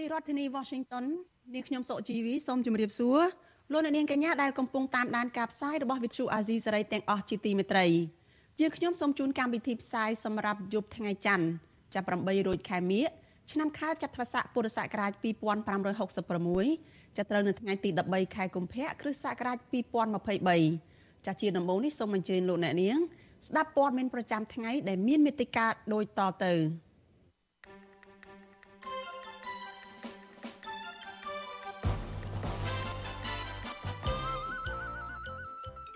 ពីរដ្ឋធានី Washington នាងខ្ញុំសុជីវីសូមជម្រាបសួរលោកអ្នកនាងកញ្ញាដែលកំពុងតាមដានការផ្សាយរបស់ Vithu Azizi សេរីទាំងអស់ជាទីមេត្រីជាខ្ញុំសូមជូនកម្មវិធីផ្សាយសម្រាប់យប់ថ្ងៃច័ន្ទចាប់8រោចខែមិញឆ្នាំខាលចត្វាស័កពុរសករាជ2566ចាប់ត្រូវនៅថ្ងៃទី13ខែកុម្ភៈគ្រិស្តសករាជ2023ចាស់ជាដំបូងនេះសូមអញ្ជើញលោកអ្នកនាង ស្ដាប់ព័ត៌មានប្រចាំថ្ងៃដែលមានមេត្តាដូចតទៅ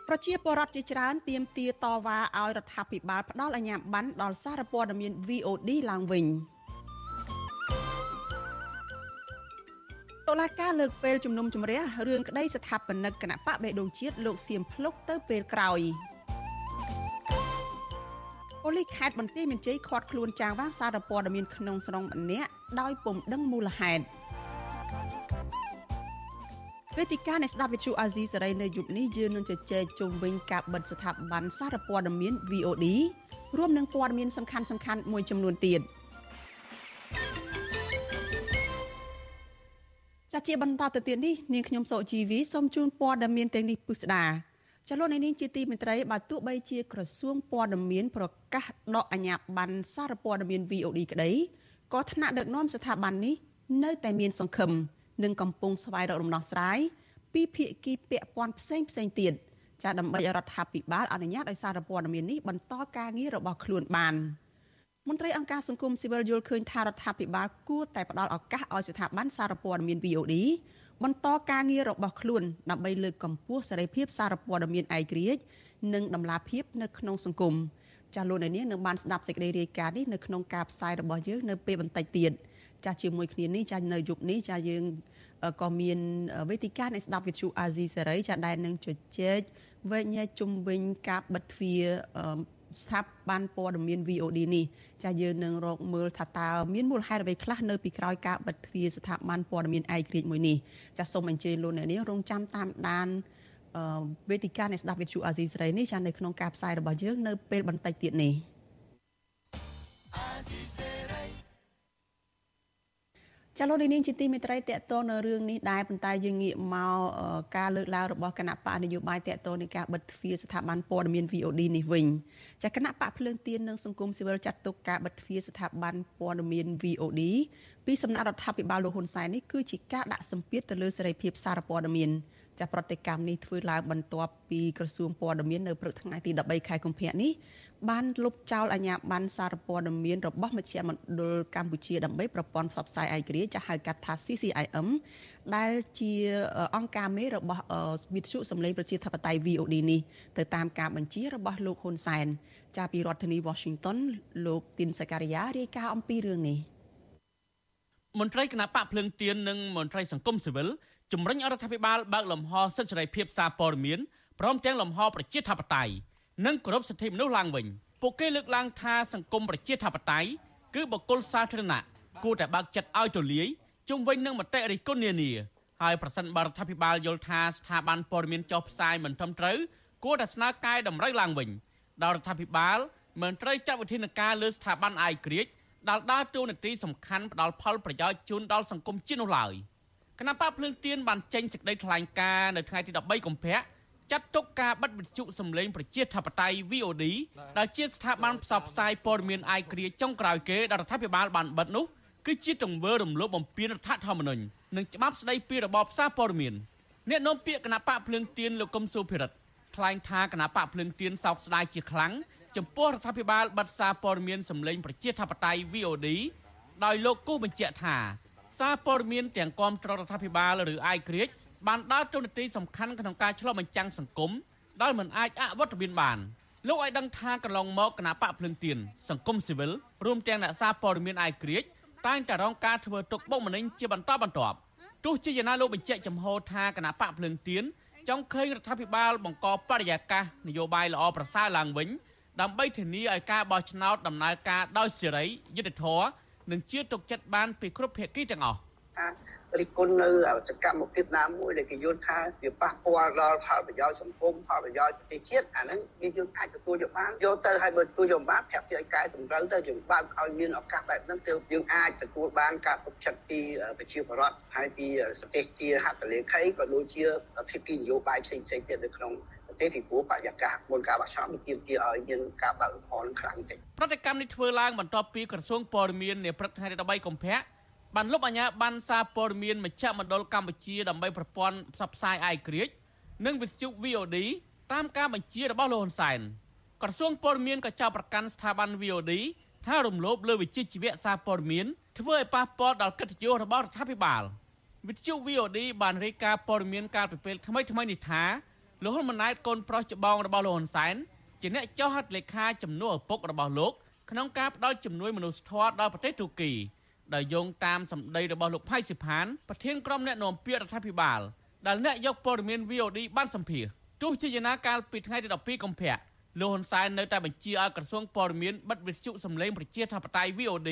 ប្រជាពលរដ្ឋជាច្រើនទាមទារតវ៉ាឲ្យរដ្ឋាភិបាលផ្ដល់អាជ្ញាប័ណ្ណដល់សារព័ត៌មាន VOD ឡើងវិញតុលាការលើកពេលជំនុំជម្រះរឿងក្តីស្ថាបនិកគណៈបកបេដងជាតិលោកសៀមភ្លុកទៅពេលក្រោយប៉ូលីសខេត្តបន្ទាយមានជ័យឃាត់ខ្លួនចាងវាងសារព័ត៌មានក្នុងស្រុងម្នាក់ដោយពុំដឹងមូលហេតុ វេទិកានៃស្ដាប់វិទ្យុអាស៊ីសេរីនៅយប់នេះយើងនឹងជជែកជុំវិញការបិទស្ថាប័នសារព័ត៌មាន VOD រួមនឹងព័ត៌មានសំខាន់សំខាន់មួយចំនួនទៀតចាជាបន្តទៅទៀតនេះនាងខ្ញុំសោជីវីសូមជូនព័ត៌មានទាំងនេះពិស្ដាចលនានេះជាទីមេត្រីបើទោះបីជាក្រសួងព័ត៌មាន ប្រកាសដកអាជ្ញាប័ណ្ណសារព័ត៌មាន VOD ក្តីក៏ថ្នាក់ដឹកនាំស្ថាប័ននេះនៅតែមានសង្ឃឹម និងកំពុងស្វែងរកដំណោះស្រាយពីភាគីពាក់ព័ន្ធផ្សេងផ្សេងទៀតចាដើម្បីឲ្យរដ្ឋាភិបាលអនុញ្ញាតឲ្យសារព័ត៌មាននេះបន្តការងាររបស់ខ្លួនបានមន្ត្រីអង្គការសង្គមស៊ីវិលយល់ឃើញថារដ្ឋាភិបាលគួរតែផ្ដល់ឱកាសឲ្យស្ថាប័នសារព័ត៌មាន VOD បន្តការងាររបស់ខ្លួនដើម្បីលើកកម្ពស់សេរីភាពសារព័ត៌មានឯករាជ្យនិងដំណាភាពនៅក្នុងសង្គមចាស់លោកនាងនឹងបានស្ដាប់សេចក្តីរាយការណ៍នេះនៅក្នុងការផ្សាយរបស់យើងនៅពេលបន្តិចទៀត។ ចាស់ជាមួយគ្នានេះចាស់នៅយប់នេះចាស់យើងក៏មានវេទិកានៃស្ដាប់វិទ្យុអាស៊ីសេរីចាស់ដែលនឹងជជែកវែកញែកជុំវិញការបិទទ្វារស្ថាប័នព័ត៌មាន VOD នេះចាស់យើងនឹងរកមើលថាតើមានមូលហេតុអ្វីខ្លះនៅពីក្រោយការបិទទ្វារស្ថាប័នព័ត៌មានឯករាជ្យមួយនេះចាស់សូមអញ្ជើញលោកអ្នកនាងរងចាំតាមដានវេទិកានៃស្ដាប់វិទ្យុអាស៊ីសេរីនេះចាស់នៅក្នុងការផ្សាយរបស់យើងនៅពេលបន្តិចទៀតនេះអាស៊ីសេរី ចាលោកនាងជាទីមេត្រីតកតនៅរឿងនេះដែរប៉ុន្តែយើងងាកមកការលើកឡើងរបស់គណៈបកនយោបាយតកតនៃការបិទទ្វារស្ថាប័នព័ត៌មាន VOD នេះវិញចាគណៈបកភ្លើងទៀននិងសង្គមស៊ីវិលចាត់ទុកការបិទទ្វារស្ថាប័នព័ត៌មាន VOD ពីសំណាក់រដ្ឋាភិបាលលោកហ៊ុនសែននេះគឺជាការដាក់សម្ពាធទៅលើសេរីភាពសារព័ត៌មានចាប្រតិកម្មនេះធ្វើឡើងបន្ទាប់ពីក្រសួងព័ត៌មាននៅព្រឹកថ្ងៃទី13ខែកុម្ភៈនេះ បានលុបចោលអាជ្ញាប័ណ្ណសារព័ត៌មានរបស់មជ្ឈមណ្ឌលកម្ពុជាដើម្បីប្រព័ន្ធផ្សព្វផ្សាយឯករាជ្យចាហៅកាត់ថា CCIM ដែលជាអង្គការមេរបស់វិទ្យុសម្លេងប្រជាធិបតេយ្យ VOD នេះទៅតាមការបញ្ជារបស់លោកហ៊ុនសែនចាពីរដ្ឋធានី Washington លោកទីនសការីយ៉ារាយការណ៍អំពីរឿងនេះមន្ត្រីគណៈបកភ្លើងទៀននិងមន្ត្រីសង្គមស៊ីវិលជំរុញឲ្យរដ្ឋាភិបាលបើកលំហសិទ្ធិសេរីភាពសារព័ត៌មានព្រមទាំងលំហប្រជាធិបតេយ្យ និងគោរពសិទ្ធិមនុស្សឡើងវិញពួកគេលើកឡើងថាសង្គមប្រជាធិបតេយ្យគឺបុគ្គលសាធារណៈគួរតែបើកចិត្តឲ្យទូលាយជុំវិញនឹងមតិរិះគន់នានាហើយប្រសិនបើរដ្ឋាភិបាលយល់ថាស្ថាប័នព័ត៌មានចុះផ្សាយមិនត្រឹមត្រូវគួរតែស្នើកែតម្រូវឡើងវិញដោយរដ្ឋាភិបាលមិនត្រូវចាត់វិធានការលើស្ថាប័នអាយក្រិចដែលដើរតួនាទីសំខាន់ផ្ដល់ផលប្រយោជន៍ជូនដល់សង្គមជាតិនោះឡើយគណៈបកភ្លើងទៀនបានចេញសេចក្តីថ្លែងការណ៍នៅថ្ងៃទី13កុម្ភៈ ចាត់ទុកការបិទវិទ្យុសម្លេងប្រជាធិបតេយ្យ VOD ដែលជាស្ថាប័នផ្សព្វផ្សាយព័ត៌មានអាយក្រិចចុងក្រោយគេដែលរដ្ឋាភិបាលបានបិទនោះគឺជាទង្វើរំលោភបំពានរដ្ឋធម្មនុញ្ញនិងច្បាប់ស្តីពីរបបផ្សាយព័ត៌មានអ្នកនាំពាក្យគណៈបកភ្លើងទៀនលោកកឹមសុភិរិទ្ធថ្លែងថាគណៈបកភ្លើងទៀនសោកស្ដាយជាខ្លាំងចំពោះរដ្ឋាភិបាលបិទសារព័ត៌មានសម្លេងប្រជាធិបតេយ្យ VOD ដោយលោកគូបញ្ជាក់ថាសារព័ត៌មានទាំងគាំទ្ររដ្ឋាភិបាលឬអាយក្រិច បានដើរតួនាទីសំខាន់ក្នុងការឆ្លុះបញ្ចាំងសង្គមដែលមិនអាចអវត្តមានបានលោកឲ្យដឹងថាកន្លងមកគណៈបកភ្លឹងទៀនសង្គមស៊ីវិលរួមទាំងអ្នកសារព័ត៌មានអាយក្រិចតែងតែរងការធ្វើទុកបុកម្នេញជាបន្តបន្ទាប់ទោះជាយ៉ាងណាលោកបញ្ជាក់ចំហថាគណៈបកភ្លើងទៀនចង់ឃើញរដ្ឋាភិបាលបង្កបរិយាកាសនយោបាយល្អប្រសើរឡើងវិញដើម្បីធានាឲ្យការបោះឆ្នោតដំណើរការដោយសេរីយុត្តិធម៌និងជាទុកចិត្តបានពីគ្រប់ភាគីទាំងអស់ ថារិះគន់នៅសកម្មភាពណាមួយដែលគេយល់ថាវាប៉ះពាល់ដល់ផលប្រយោជន៍សង្គមផលប្រយោជន៍ប្រទេសជាតិអាហ្នឹងវាយើងអាចទទួលយកបានយកទៅឲ្យបើទទួលយកបានប្រាប់ជាឲ្យកែតម្រូវទៅយើងបើកឲ្យមានឱកាសបែបហ្នឹងទើបយើងអាចទទួលបានការទុកចិត្តពីប្រជាពលរដ្ឋហើយពីប្រទេសជាហត្ថលេខីក៏ដូចជាភាគីនយោបាយផ្សេងៗទៀតនៅក្នុងប្រទេសពីព្រោះបរិយាកាសមុនការបោះឆ្នោតមានទាមទារឲ្យមានការបើកលំហខ្លាំងតិចប្រតិកម្មនេះធ្វើឡើងបន្ទាប់ពីក្រសួងព័ត៌មាននាព្រឹកថ្ងៃទី13កុម្ភៈ បានលុបអាជ្ញាប័ណ្ណសារព័ត៌មានមជ្ឈមណ្ឌលកម្ពុជាដើម្បីប្រព័ន្ធផ្សព្វផ្សាយអាយក្រិចនិងវិទ្យុ VOD តាមការបញ្ជារបស់លោកហ៊ុនសែនក្រសួងព័ត៌មានក៏ចោទប្រកាន់ស្ថាប័ន VOD ថារំលោភលើវិជ្ជាជីវៈសារព័ត៌មានធ្វើឲ្យប៉ះពាល់ដល់កិត្តិយសរបស់រដ្ឋាភិបាលវិទ្យុ VOD បានរាយការណ៍ព័ត៌មានកាលពីពេលថ្មីថ្មីនេះថាលោកហ៊ុនម៉ាណែតកូនប្រុសច្បងរបស់លោកហ៊ុនសែនជាអ្នកចុះហត្ថលេខាជំនួសឪពុករបស់លោកក្នុងការផ្តល់ជំនួយមនុស្សធម៌ដល់ប្រទេសទូគី ដោយយោងតាមសម្ដីរបស់លោកផៃសិផានប្រធានក្រុមអ្នកនាំពាក្យរដ្ឋាភិបាលដែលអ្នកយកព័ត៌មាន VOD បានសម្ភាសទោះជាយ៉ាងណាកាលពីថ្ងៃទី12កុម្ភៈលោកហ៊ុនសែននៅតែបញ្ជាឲ្យក្រសួងព័ត៌មានបិទវិទ្យុសម្លេងប្រជាធិបតេយ្យ VOD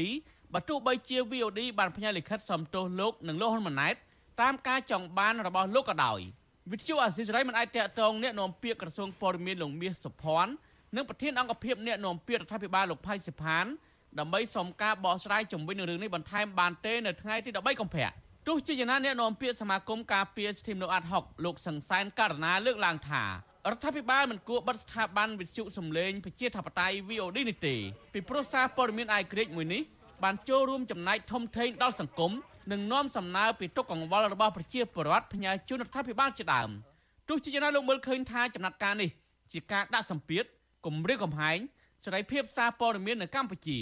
បើទោះបីជា VOD បានផ្ញើលិខិតសំទោសលោកនិងលោកហ៊ុនម៉ាណែតតាមការចង់បានរបស់លោកក៏ដោយវិទ្យុអាស៊ីសេរីមិនអាចតាក់ទងអ្នកនាំពាក្យក្រសួងព័ត៌មានលោកមាសសុភ័ណ្ឌនិងប្រធានអង្គភិបអ្នកនាំពាក្យរដ្ឋាភិបាលលោកផៃសិផាន ដើម្បីសុំការបកស្រាយជំវិញនឹងរឿងនេះបន្ថែមបានទេនៅថ្ងៃទី13កុម្ភៈទោះជាយ៉ាងណាអ្នកនាំពាក្យសមាគមការពារសិទ្ធិមនុស្សអាត់ហុកលោកសង្សានករណាលើកឡើងថារដ្ឋាភិបាលមិនគួរបិទស្ថាប័នវិទ្យុសំឡេងប្រជាធិបតេយ្យ VOD នេះទេពីព្រោះសារព័ត៌មានអាយក្រិចមួយនេះបានចូលរួមចំណែកធំធេងដល់សង្គមនិងនាំសំណើពីទុកកង្វល់របស់ប្រជាពលរដ្ឋផ្ញើជូនរដ្ឋាភិបាលជាដើមទោះជាយ៉ាងណាលោកមើលឃើញថាចំណាត់ការនេះជាការដាក់សម្ពាធគម្រាមកំហែង សេរីភាពសារព័ត៌មាននៅកម្ពុជា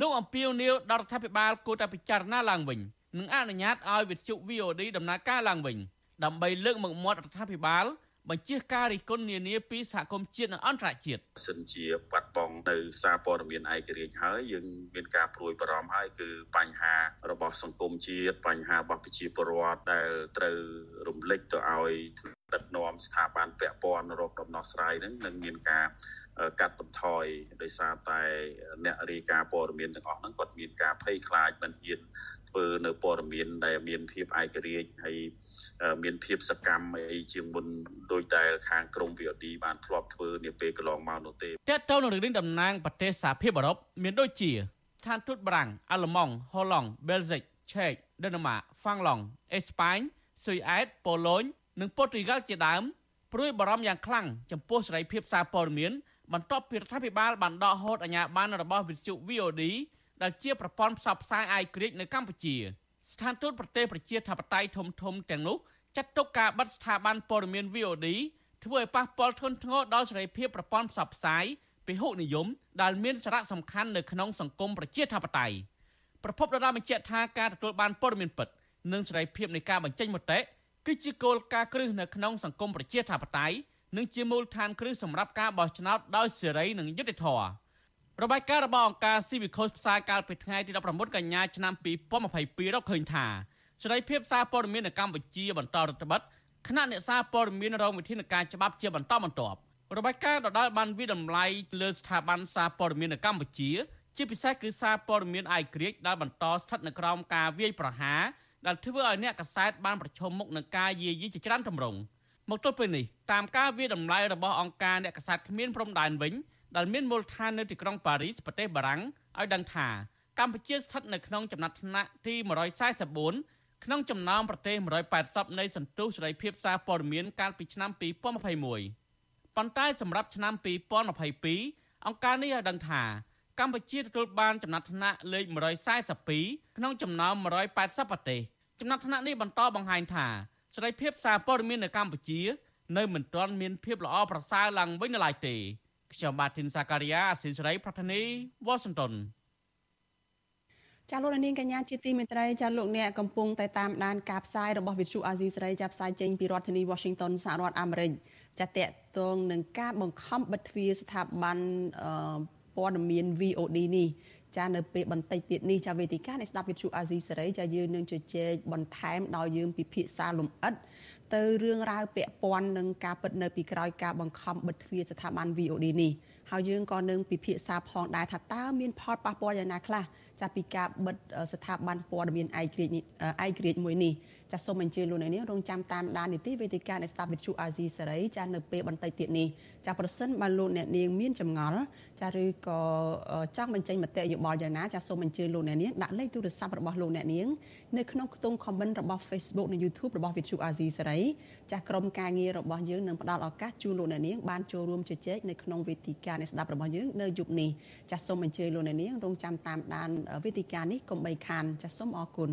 លោកអំពីវនីវដល់រដ្ឋាភិបាលគួរតែពិចារណាឡើងវិញនិងអនុញ្ញាតឲ្យវិទ្យុ VOD ដំណើរការឡើងវិញដើម្បីលើកមុខមាត់រដ្ឋាភិបាលបញ្ជាការរិះគន់នានាពីសហគមន៍ជាតិនិងអន្តរជាតិសិនជាបាត់បង់នៅសារព័ត៌មានឯករាជ្យហើយយើងមានការព្រួយបារម្ភហើយគឺបញ្ហារបស់សង្គមជាតិបញ្ហារបស់ប្រជាពលរដ្ឋដែលត្រូវរំលេចទៅឲ្យដឹកនាំស្ថាប័នពាក់ព័ន្ធរកដំណោះស្រាយនឹងនឹងមានការ កាត់បន្ថយដោយសារតែអ្នករាយការណ៍ព័ត៌មានទាំងអស់ហ្នឹងគាត់មានការភ័យខ្លាចមិនហ៊ានធ្វើនៅព័ត៌មានដែលមានភាពឯករាជ្យហើយមានភាពសកម្មអីជាងមុនដោយដែលខាងក្រម VOD បានធ្លាប់ធ្វើនាពេលកន្លងមកនោះទេតើតើនៅរឿងតំណាងប្រទេសសហភាពអឺរ៉ុបមានដូចជាស្ថានទូតបារាំងអាល្លឺម៉ង់ហូឡង់បែលហ្សិកឆេកដេណឺម៉ាហ្វាំងឡង់អេស្ប៉ាញស៊ុយអែតប៉ូឡូញនិងប៉ូទុយហ្គាល់ជាដើមព្រួយបារម្ភយ៉ាងខ្លាំងចំពោះសេរីភាពសារព័ត៌មាន បន្ទាប់ពីរដ្ឋាភិបាលបានដកហូតអាជ្ញាប័ណ្ណរបស់វិទ្យុ VOD ដែលជាប្រព័ន្ធផ្សព្វផ្សាយអាយក្រិចនៅកម្ពុជាស្ថានទូតប្រទេសប្រជាធិបតេយ្យធំធំទាំងនោះចាត់ទុកការបិទស្ថាប័នព័ត៌មាន VOD ធ្វើឲ្យប៉ះពាល់ធ្ងន់ធ្ងរដល់សេរីភាពប្រព័ន្ធផ្សព្វផ្សាយពហុនិយមដែលមានសារៈសំខាន់នៅក្នុងសង្គមប្រជាធិបតេយ្យប្រពន្ធដដាបញ្ជាក់ថាការទទួលបានព័ត៌មានពិតនិងសេរីភាពនៃការបញ្ចេញមតិគឺជាគោលការណ៍គ្រឹះនៅក្នុងសង្គមប្រជាធិបតេយ្យ និងជាមូលដ្ឋានគ្រឹះសម្រាប់ការបោះឆ្នោតដោយសេរីនិងយុត្តិធម៌របាយការណ៍របស់អង្គការ Civicus ផ្សាយកាលពីថ្ងៃទី19កញ្ញាឆ្នាំ2022រកឃើញថាសេរីភាពសារព័ត៌មាននៅកម្ពុជាបន្តរដ្ឋបတ်គណៈអ្នកសារព័ត៌មានរងវិធានការច្បាប់ជាបន្តបន្ទាប់របាយការណ៍ដដែលបានវិតម្លៃលើស្ថាប័នសារព័ត៌មាននៅកម្ពុជា ជាពិសេសគឺសារព័ត៌មានអាយក្រិចដែលបន្តស្ថិតនៅក្រោមការវាយប្រហារដែលធ្វើឲ្យអ្នកកសែតបានប្រឈមមុខនឹងការយាយីជាច្រើនទម្រង់ មកទល់ពេលនេះតាមការវាតម្លៃរបស់អង្គការអ្នកកសែតគ្មានព្រំដែនវិញដែលមានមូលដ្ឋាននៅទីក្រុងប៉ារីសប្រទេសបារាំងឲ្យដឹងថាកម្ពុជាស្ថិតនៅក្នុងចំណាត់ថ្នាក់ទី144ក្នុងចំណោមប្រទេស180នៃសន្ទុះសេរីភាពសារព័ត៌មានកាលពីឆ្នាំ2021ប៉ុន្តែសម្រាប់ឆ្នាំ2022អង្គការនេះឲ្យដឹងថាកម្ពុជាទទួលបានចំណាត់ថ្នាក់លេខ142ក្នុងចំណោម180ប្រទេសចំណាត់ថ្នាក់នេះបន្តបង្ហាញថា សេរីភាពសារព័ត៌មាននៅកម្ពុជា នៅមិនទាន់មានភាពល្អប្រសើរឡើងវិញនៅឡើយទេខ្ញុំបាទធីនសាការីយ៉ាអស៊ីសេរីប្រធានីវ៉ាស៊ីនតោនចាលោកនាងកញ្ញាជាទីមេត្រីចាលោកអ្នកកំពុងតែតាមដានការផ្សាយរបស់វិទ្យុអាស៊ីសេរីចាប់ផ្សាយចេញពីរដ្ឋធានី Washington សហរដ្ឋអាមេរិកចាតកតងនឹងការបង្ខំបិទទ្វារស្ថាប័នព័ត៌មាន VOD នេះ ចានៅពេលបន្តិចទៀតនេះចាវេទិកានៃស្ដាប់វិទ្យុអាស៊ីសេរីចាយើងនឹងជជែកបន្ថែមដល់យើងពិភាក្សាលំអិតទៅរឿងរ៉ាវពាក់ព័ន្ធនឹងការពិតនៅពីក្រោយការបង្ខំបិទទ្វារស្ថាប័ន VOD នេះហើយយើងក៏នឹងពិភាក្សាផងដែរថាតើមានផលប៉ះពាល់យ៉ាងណាខ្លះចាប់ពីការបិទស្ថាប័នព័ត៌មានឯករាជ្យឯករាជ្យមួយនេះ ចាសសូមអញ្ជើញលោកអ្នកនាងរងចាំតាមដាននីតិវេទិកានៃស្ដាប់វិទ្យុអាស៊ីសេរីចាសនៅពេលបន្តិចទៀតនេះចាសប្រសិនបើលោកអ្នកនាងមានចម្ងល់ចាសឬក៏ចង់បញ្ចេញមតិយោបល់យ៉ាងណាចាសសូមអញ្ជើញលោកអ្នកនាងដាក់លេខទូរស័ព្ទរបស់លោកអ្នកនាងនៅក្នុងខ្ទង់ comment របស់ Facebook និង YouTube របស់វិទ្យុអាស៊ីសេរីចាសក្រុមការងាររបស់យើងនឹងផ្ដល់ឱកាសជូនលោកអ្នកនាងបានចូលរួមជជែកនៅក្នុងវេទិកានៃស្ដាប់របស់យើងនៅយប់នេះចាសសូមអញ្ជើញលោកអ្នកនាងរងចាំតាមដានវេទិកានេះកុំបីខានចាសសូមអរគុណ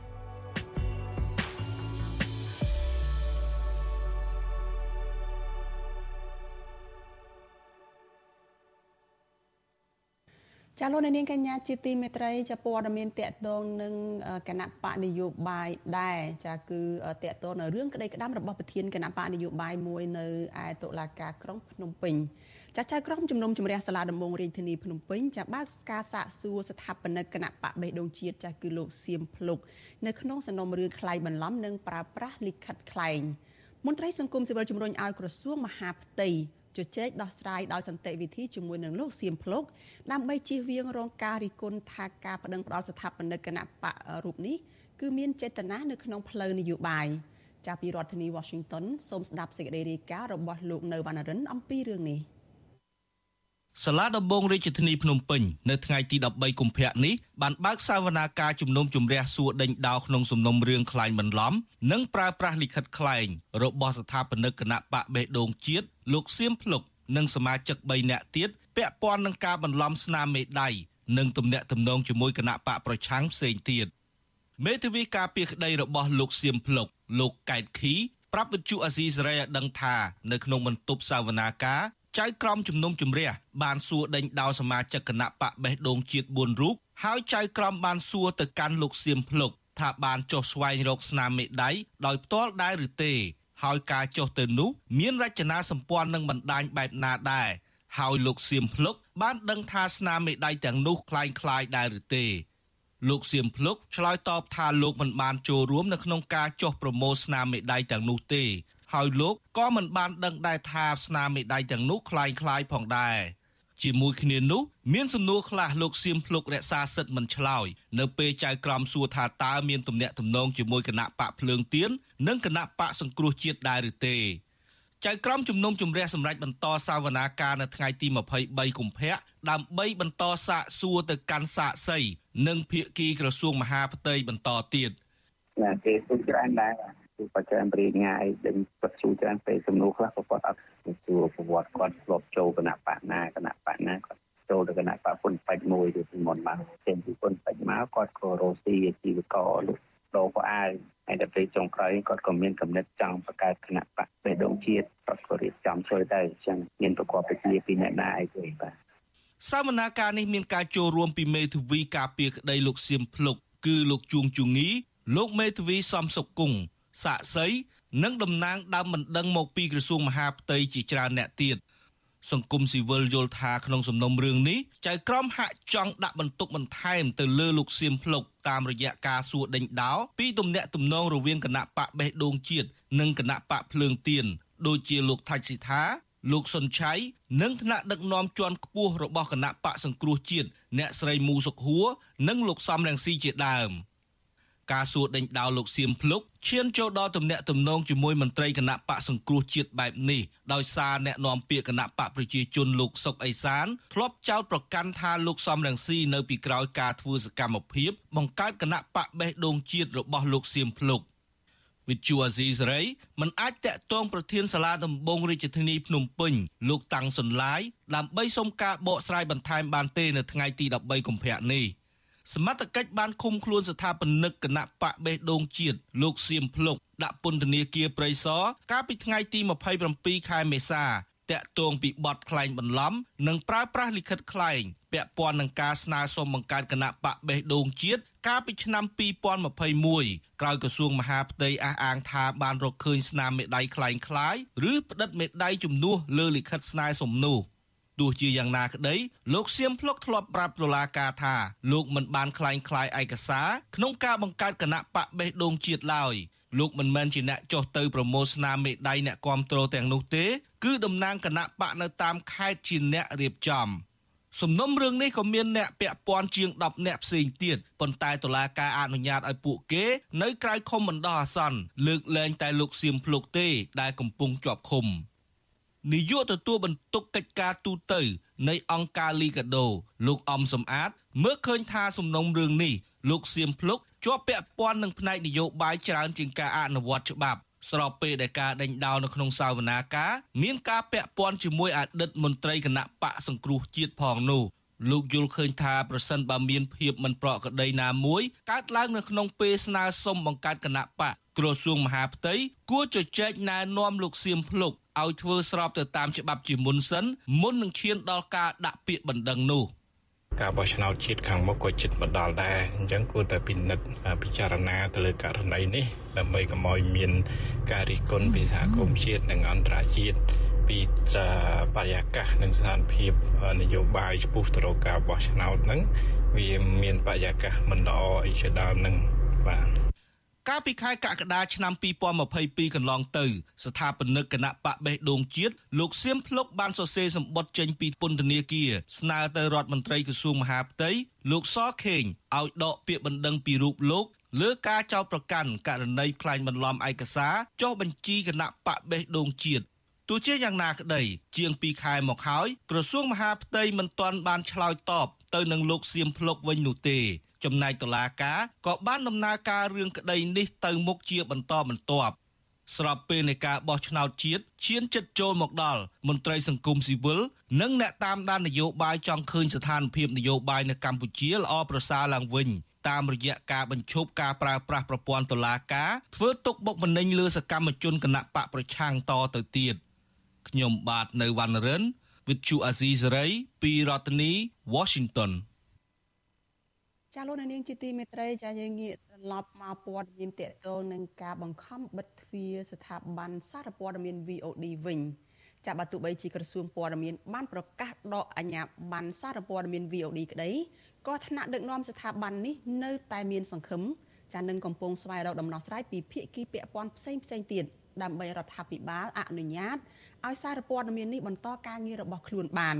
ចាលោកនាងកញ្ញាជាទីមេត្រីចាព័ត៌មានតកតងនឹងគណៈបកនយោបាយដែរចាគឺតកតងនៅរឿងក្តីក្តាំរបស់ប្រធានគណៈបកនយោបាយមួយនៅឯតុលាការក្រុងភ្នំពេញចាចៅក្រមជំនុំជម្រះសាលាដំបងរាជធានីភ្នំពេញចាបើកការសាកសួរស្ថាបនិកគណៈបកបេះដូងជាតិចាគឺលោកសៀមភ្លុកនៅក្នុងសំណុំរឿងខ្លែងបន្លំនិងប្រើប្រាស់លិខិតខ្លែងមន្ត្រីសង្គមស៊ីវិលជំរុញឲ្យក្រសួងមហាផ្ទៃ ជជែកដោះស្រាយដោយសន្តិវិធីជាមួយនឹងលោកសៀមភ្លុកដើម្បីជៀសវាងរងការរិះគន់ថាការបដិងផ្ដាល់ស្ថាបនិកគណៈបករូបនេះគឺមានចេតនានៅក្នុងផ្លូវនយោបាយចាប់ពីរដ្ឋធានី Washington សូមស្ដាប់សេចក្តីរាយការណ៍របស់លោកនៅវណ្ណរិនអំពីរឿងនេះសាលាដំបងរាជធានីភ្នំពេញនៅថ្ងៃទី13កុម្ភៈនេះបានបើកសវនាការជំនុំជម្រះសួរដេញដោលក្នុងសំណុំរឿងខ្លែងបន្លំ និងប្រើប្រាស់លិខិតខ្លែងរបស់ស្ថាបនិកគណៈបកបេះដូងជាតិ លោកសៀមភ្លុកនិងសមាជិក3នាក់ទៀតពាក់ព័ន្ធនឹងការបន្លំស្នាមមេដៃនិងទំនាក់ទំនងជាមួយគណៈបកប្រឆាំងផ្សេងទៀតមេធាវីការពារក្តីរបស់លោកសៀមភ្លុកលោកកែតខីប្រាប់វិទ្យុអាស៊ីសេរីឲ្យដឹងថានៅក្នុងបន្ទប់សាវនាការចៅក្រមជំនុំជម្រះបានសួរដេញដោលសមាជិកគណៈបកបេះដូងជាតិ4រូបហើយចៅក្រមបានសួរទៅកាន់លោកសៀមភ្លុកថាបានចុះស្វែងរកស្នាមមេដៃដោយផ្ទាល់ដែរឬទេ ហើយការចុះទៅនោះមានរចនាសម្ព័ន្ធនឹងបណ្ដាញបែបណាដែរហើយលោកសៀមភ្លុកបានដឹងថាស្នាមមេដៃទាំងនោះคล้ายคล้ายដែរឬទេលោកសៀមភ្លុកឆ្លើយតបថាលោកមិនបានចូលរួមនៅក្នុងការចុះប្រមូលស្នាមមេដៃទាំងនោះទេហើយលោកក៏មិនបានដឹងដែរថាស្នាមមេដៃទាំងនោះคล้ายคล้ายផងដែរ ជាមួយគ្នានោះមានសំណួរខ្លះលោកសៀមភ្លុករក្សាសិទ្ធិមិនឆ្លើយនៅពេលចៅក្រមសួរថាតើមានទំនាក់ទំនងជាមួយគណៈបកភ្លើងទៀននិងគណៈបកសង្គ្រោះជាតិដែរឬទេចៅក្រមជំនុំជម្រះសម្រាប់បន្តសាវនាការនៅថ្ងៃទី23កុម្ភៈដើម្បីបន្តសាកសួរទៅកាន់សាកសីនិងភាគីក្រសួងមហាផ្ទៃបន្តទៀតណាគេទូច្រើនដែរ គឺបច្ចេកវិទ្យាងាយដឹងបទជួច្រើនពេលសំណួរខ្លះក៏គាត់អត់សួរប្រវត្តិគាត់ធ្លាប់ចូលគណៈបកណាគណៈបកណាគាត់ចូលទៅគណៈបកពុនបាច់មួយឬពីមុនមកចេញពីពុនបាច់មកគាត់ក៏រស់ស៊ីជីវករលោកដោក៏អាយហើយដល់ពេលចុងក្រោយគាត់ក៏មានកំណត់ចង់បង្កើតគណៈបកបេះដូងជាតិគាត់ក៏រៀបចំជួយទៅអញ្ចឹងមានប្រកបវិជ្ជាពីអ្នកណាអីទៅបាទសវនាការនេះមានការចូលរួមពីមេធាវីការពារក្តីលោកសៀមភ្លុកគឺលោកជួងជងីលោកមេធាវីសំសុកគង់ សាក់សីនិងតំណាងដើមមិនដឹងមកពីក្រសួងមហាផ្ទៃជាច្រើនអ្នកទៀតសង្គមស៊ីវិលយល់ថាក្នុងសំណុំរឿងនេះចៅក្រមហាក់ចង់ដាក់បន្ទុកបន្ថែមទៅលើលោកសៀមភ្លុកតាមរយៈការសួរដេញដោលពីទំនាក់ទំនងរវាងគណៈបកបេះដូងជាតិនិងគណៈបកភ្លើងទៀនដូចជាលោកថាច់ស៊ីថាលោកសុនឆៃនិងថ្នាក់ដឹកនាំជាន់ខ្ពស់របស់គណៈបកសង្គ្រោះជាតិអ្នកស្រីមូសុកហួរនិងលោកសំរងស៊ីជាដើម ការសួរដេញដោលលោកសៀមភ្លុកឈានចូលដល់ទំនាក់ទំនងជាមួយមន្ត្រីគណៈបកសង្គ្រោះជាតិបែបនេះដោយសារអ្នកនាំពាក្យគណៈបកប្រជាជនលោកសុកអេសានធ្លាប់ចោទប្រកាន់ថាលោកសំរងស៊ីនៅពីក្រោយការធ្វើសកម្មភាពបង្កើតគណៈបកបេះដូងជាតិរបស់លោកសៀមភ្លុកវិទ្យុអាស៊ីសេរីមិនអាចតាក់ទងប្រធានសាលាដំបងរាជធានីភ្នំពេញលោកតាំងសុនឡាយដើម្បីសុំការបកស្រាយបន្ថែមបានទេនៅថ្ងៃទី13កុម្ភៈនេះ។ សមត្ថកិច្ចបានឃុំខ្លួនស្ថាបនិកគណៈបកបេះដូងជាតិលោកសៀមភ្លុកដាក់ពន្ធនាគារព្រៃសរកាលពីថ្ងៃទី27ខែមេសាតាក់ទងពីបទក្លែងបន្លំ និងប្រើប្រាស់លិខិតក្លែងពាក់ព័ន្ធនឹងការស្នើសុំបង្កើតគណៈបកបេះដូងជាតិកាលពីឆ្នាំ2021ក្រោយក្រសួងមហាផ្ទៃអះអាងថាបានរកឃើញស្នាមមេដៃក្លែងក្លាយឬផ្តិតមេដៃជំនួសលើលិខិតស្នើសុំនោះ ទោះជាយ៉ាងណាក្តីលោកសៀមភ្លុកធ្លាប់ប្រាប់តុលាការថាលោកមិនបានคล้ายคล้ายឯកសារក្នុងការបង្កើតគណៈបកបេះដូងជាតិឡើយលោកមិនមែនជាអ្នកចុះទៅប្រមូលស្នាមមេដៃអ្នកគ្រប់គ្រងទាំងនោះទេ គឺតំណាងគណៈបកនៅតាមខេត្តជាអ្នករៀបចំសំណុំរឿងនេះក៏មានអ្នកពាក់ព័ន្ធជាង10អ្នកផ្សេងទៀតប៉ុន្តែតុលាការអនុញ្ញាតឲ្យពួកគេនៅក្រៅឃុំបណ្ដោះអាសន្នលើកលែងតែលោកសៀមភ្លុកទេដែលកំពុងជាប់ឃុំ។ នាយកទទួលបន្ទុកកិច្ចការទូតនៃអង្គការលីកាដូ លោកអំសំអាត មើលឃើញថាសំណុំរឿងនេះលោកសៀមភ្លុកជាប់ពាក់ព័ន្ធនឹងផ្នែកនយោបាយច្រើនជាងការអនុវត្តច្បាប់ស្របពេលដែលការដេញដោលនៅក្នុងសាវនាការមានការពាក់ព័ន្ធជាមួយអតីតមន្ត្រីគណៈបកសង្គ្រោះជាតិផងនោះលោកយល់ឃើញថាប្រសិនបើមានភាពមិនប្រក្រតីណាមួយកើតឡើងនៅក្នុងពេលស្នើសុំបង្កើតគណៈបក ក្រសួងមហាផ្ទៃគួរជជែកណែនាំលោកសៀមភ្លុកឲ្យធ្វើស្របទៅតាមច្បាប់ជាមុនសិនមុននឹងឈានដល់ការដាក់ពាក្យបណ្ដឹងនោះការបោះឆ្នោតជាតិខាងមុខក៏ជិតមកដល់ដែរអញ្ចឹងគួរតែពិនិត្យពិចារណាទៅលើករណីនេះដើម្បីកុំឲ្យមានការរិះគន់ពីសហគមន៍ជាតិនិងអន្តរជាតិពីបរិយាកាសនិងស្ថានភាពនយោបាយឆ្ពោះទៅរកការបោះឆ្នោតហ្នឹងវាមានបរិយាកាសមិនល្អអីជាដើមហ្នឹងបាទ កាលពីខែកក្កដាឆ្នាំ2022កន្លងទៅស្ថាបនិកគណៈបកបេះដូងជាតិលោកសៀមភ្លុកបានសរសេរសម្បត្តិចេញពីពន្ធនាគារស្នើទៅរដ្ឋមន្ត្រីក្រសួងមហាផ្ទៃលោកសខេងឲ្យដកពាក្យបណ្ដឹងពីរូបលោកលើការចោទប្រកាន់ករណីក្លែងបន្លំឯកសារចុះបញ្ជីគណៈបកបេះដូងជាតិទោះជាយ៉ាងណាក្តីជាង2ខែមកហើយក្រសួងមហាផ្ទៃមិនទាន់បានឆ្លើយតបទៅនឹងលោកសៀមភ្លុកវិញនោះទេ ចំណែកតុលាការក៏បានដំណើរការរឿងក្តីនេះទៅមុខជាបន្តបន្ទាប់ស្របពេលនៃការបោះឆ្នោតជាតិឈានចិត្តចូលមកដល់មន្ត្រីសង្គមស៊ីវិលនិងអ្នកតាមដាននយោបាយចង់ឃើញស្ថានភាពនយោបាយនៅកម្ពុជាល្អប្រសើរឡើងវិញតាមរយៈការបញ្ឈប់ការប្រើប្រាស់ប្រព័ន្ធតុលាការធ្វើទុកបុកម្នេញលើសកម្មជនគណៈបកប្រឆាំងតទៅទៀតខ្ញុំបាទនៅវណ្ណរិន With Chu Azizi ពីរដ្ឋធានី Washington ចាលោកនាងជាទីមេត្រីចាយើងងាកត្រឡប់មកព័ត៌មានតកតងនឹងការបង្ខំបិទទ្វារស្ថាប័នសារព័ត៌មាន VOD វិញចាបើទោះបីជាក្រសួងព័ត៌មានបានប្រកាសដកអាជ្ញាប័ណ្ណសារព័ត៌មាន VOD ក្តីក៏ថ្នាក់ដឹកនាំស្ថាប័ននេះនៅតែមានសង្ឃឹមចានឹងកំពុងស្វែងរកដំណោះស្រាយពីភាគីពាក់ព័ន្ធផ្សេងផ្សេងទៀតដើម្បីរដ្ឋាភិបាលអនុញ្ញាតឲ្យសារព័ត៌មាននេះបន្តការងាររបស់ខ្លួនបាន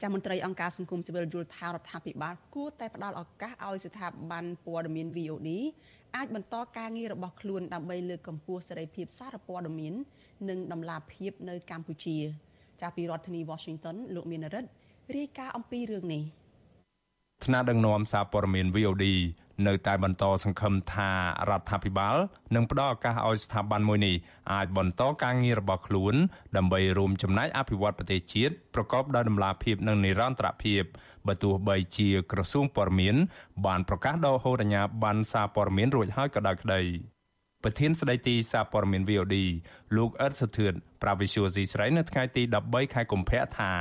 ចាមន្ត្រីអង្គការសង្គមស៊ីវិលយល់ថារដ្ឋាភិបាលគួរតែផ្ដល់ឱកាសឲ្យស្ថាប័នព័ត៌មាន VOD អាចបន្តការងាររបស់ខ្លួនដើម្បីលើកកម្ពស់សេរីភាពសារព័ត៌មាន និងដំណាភាពនៅកម្ពុជា ចាពីរដ្ឋធានី Washington លោកមានរិទ្ធរាយការណ៍អំពីរឿងនេះ ថ្នាក់ដឹកនាំសារព័ត៌មាន VOD នៅតែបន្តសង្ឃឹមថារដ្ឋាភិបាលនឹងផ្ដល់ឱកាសឲ្យស្ថាប័នមួយនេះអាចបន្តការងាររបស់ខ្លួន ដើម្បីរួមចំណែកអភិវឌ្ឍប្រទេសជាតិប្រកបដោយតម្លាភាពនិងនិរន្តរភាពបើទោះបីជាក្រសួងព័ត៌មាន បានប្រកាសដកហូតអាជ្ញាប័ណ្ណសារព័ត៌មានរួចហើយក៏ដោយក្តីប្រធានស្ដីទីសារព័ត៌មាន VOD លោកអ៊ិតសុធឿនប្រាវិសុយស៊ីស្រីនៅថ្ងៃទី13ខែកុម្ភៈថា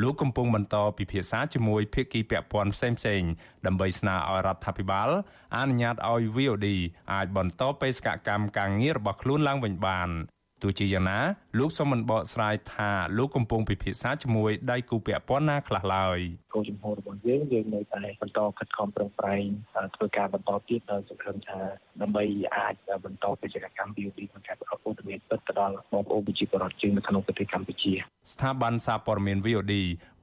លោកកំពុងបន្តពិភាក្សាជាមួយភាគីពាក់ព័ន្ធផ្សេងៗដើម្បីស្នើឲ្យរដ្ឋាភិបាលអនុញ្ញាតឲ្យ VOD អាចបន្តបេសកកម្មការងាររបស់ខ្លួនឡើងវិញបាន ទោះជាយ៉ាងណាលោកសូមមិនបកស្រាយថាលោកកំពុងពិភាក្សាជាមួយដៃគូពាក់ព័ន្ធណាខ្លះឡើយគោលជំហររបស់យើងយើងនៅតែបន្តខិតខំប្រឹងប្រែងធ្វើការបន្តទៀតដោយសង្ឃឹមថាដើម្បីអាចបន្តកិច្ចកម្ម BOD ក្នុងការប្រកបព័ត៌មានពិតទៅដល់បងប្អូនប្រជាពលរដ្ឋជាងនៅក្នុងប្រទេសកម្ពុជាស្ថាប័នសារព័ត៌មាន VOD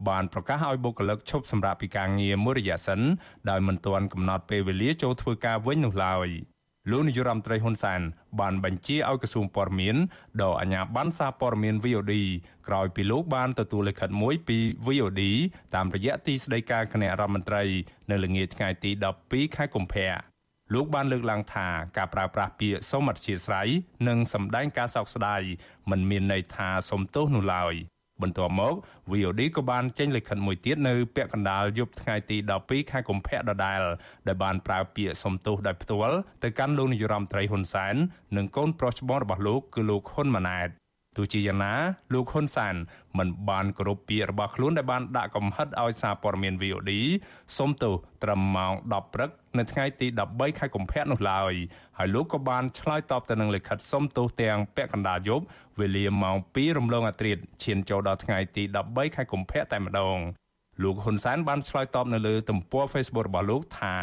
បានប្រកាសឲ្យបុគ្គលិកឈប់សម្រាកពីការងារមួយរយៈសិនដោយមិនទាន់កំណត់ពេលវេលាចូលធ្វើការវិញនោះឡើយ លោកនាយរដ្ឋមន្ត្រីហ៊ុនសែនបានបញ្ជាឲ្យក្រសួងព័ត៌មានដកអាជ្ញាប័ណ្ណសារព័ត៌មាន VOD ក្រោយពីលោកបានទទួលលិខិតមួយពី VOD តាមរយៈទីស្តីការគណៈរដ្ឋមន្ត្រី នៅល្ងាចថ្ងៃទី12ខែកុម្ភៈលោកបានលើកឡើងថាការប្រើប្រាស់ពាក្យសូមអធិស្ឋាននិងសម្ដែងការសោកស្ដាយមិនមានន័យថាសូមទោសនោះឡើយ។ បន្ទាប់មក VOD ក៏បានចេញលិខិតមួយទៀតនៅពាក់កណ្ដាលយប់ថ្ងៃទី12ខែកុម្ភៈដដែលដែលបានប្រើពាក្យសំទោសដោយផ្ទាល់ទៅកាន់លោកនាយរដ្ឋមន្ត្រីហ៊ុនសែននិងកូនប្រុសច្បងរបស់លោកគឺលោកហ៊ុនម៉ាណែតទោះ ជាយ៉ាងណាលោកហ៊ុនសានមិនបានគោរពពាក្យរបស់ខ្លួនដែលបានដាក់កំហិតឲ្យសារព័ត៌មាន VOD សុំទោសត្រឹមម៉ោង10ព្រឹកនៅថ្ងៃទី13ខែកុម្ភៈនោះឡើយហើយលោកក៏បានឆ្លើយតបទៅនឹងលិខិតសុំទោសទាំងពាក់កណ្ដាលយប់វេលាម៉ោង2រំលងអាត្រាតឈានចូលដល់ថ្ងៃទី13ខែកុម្ភៈតែម្ដងលោកហ៊ុនសែនបានឆ្លើយតបនៅលើទំព័រ Facebook របស់លោកថា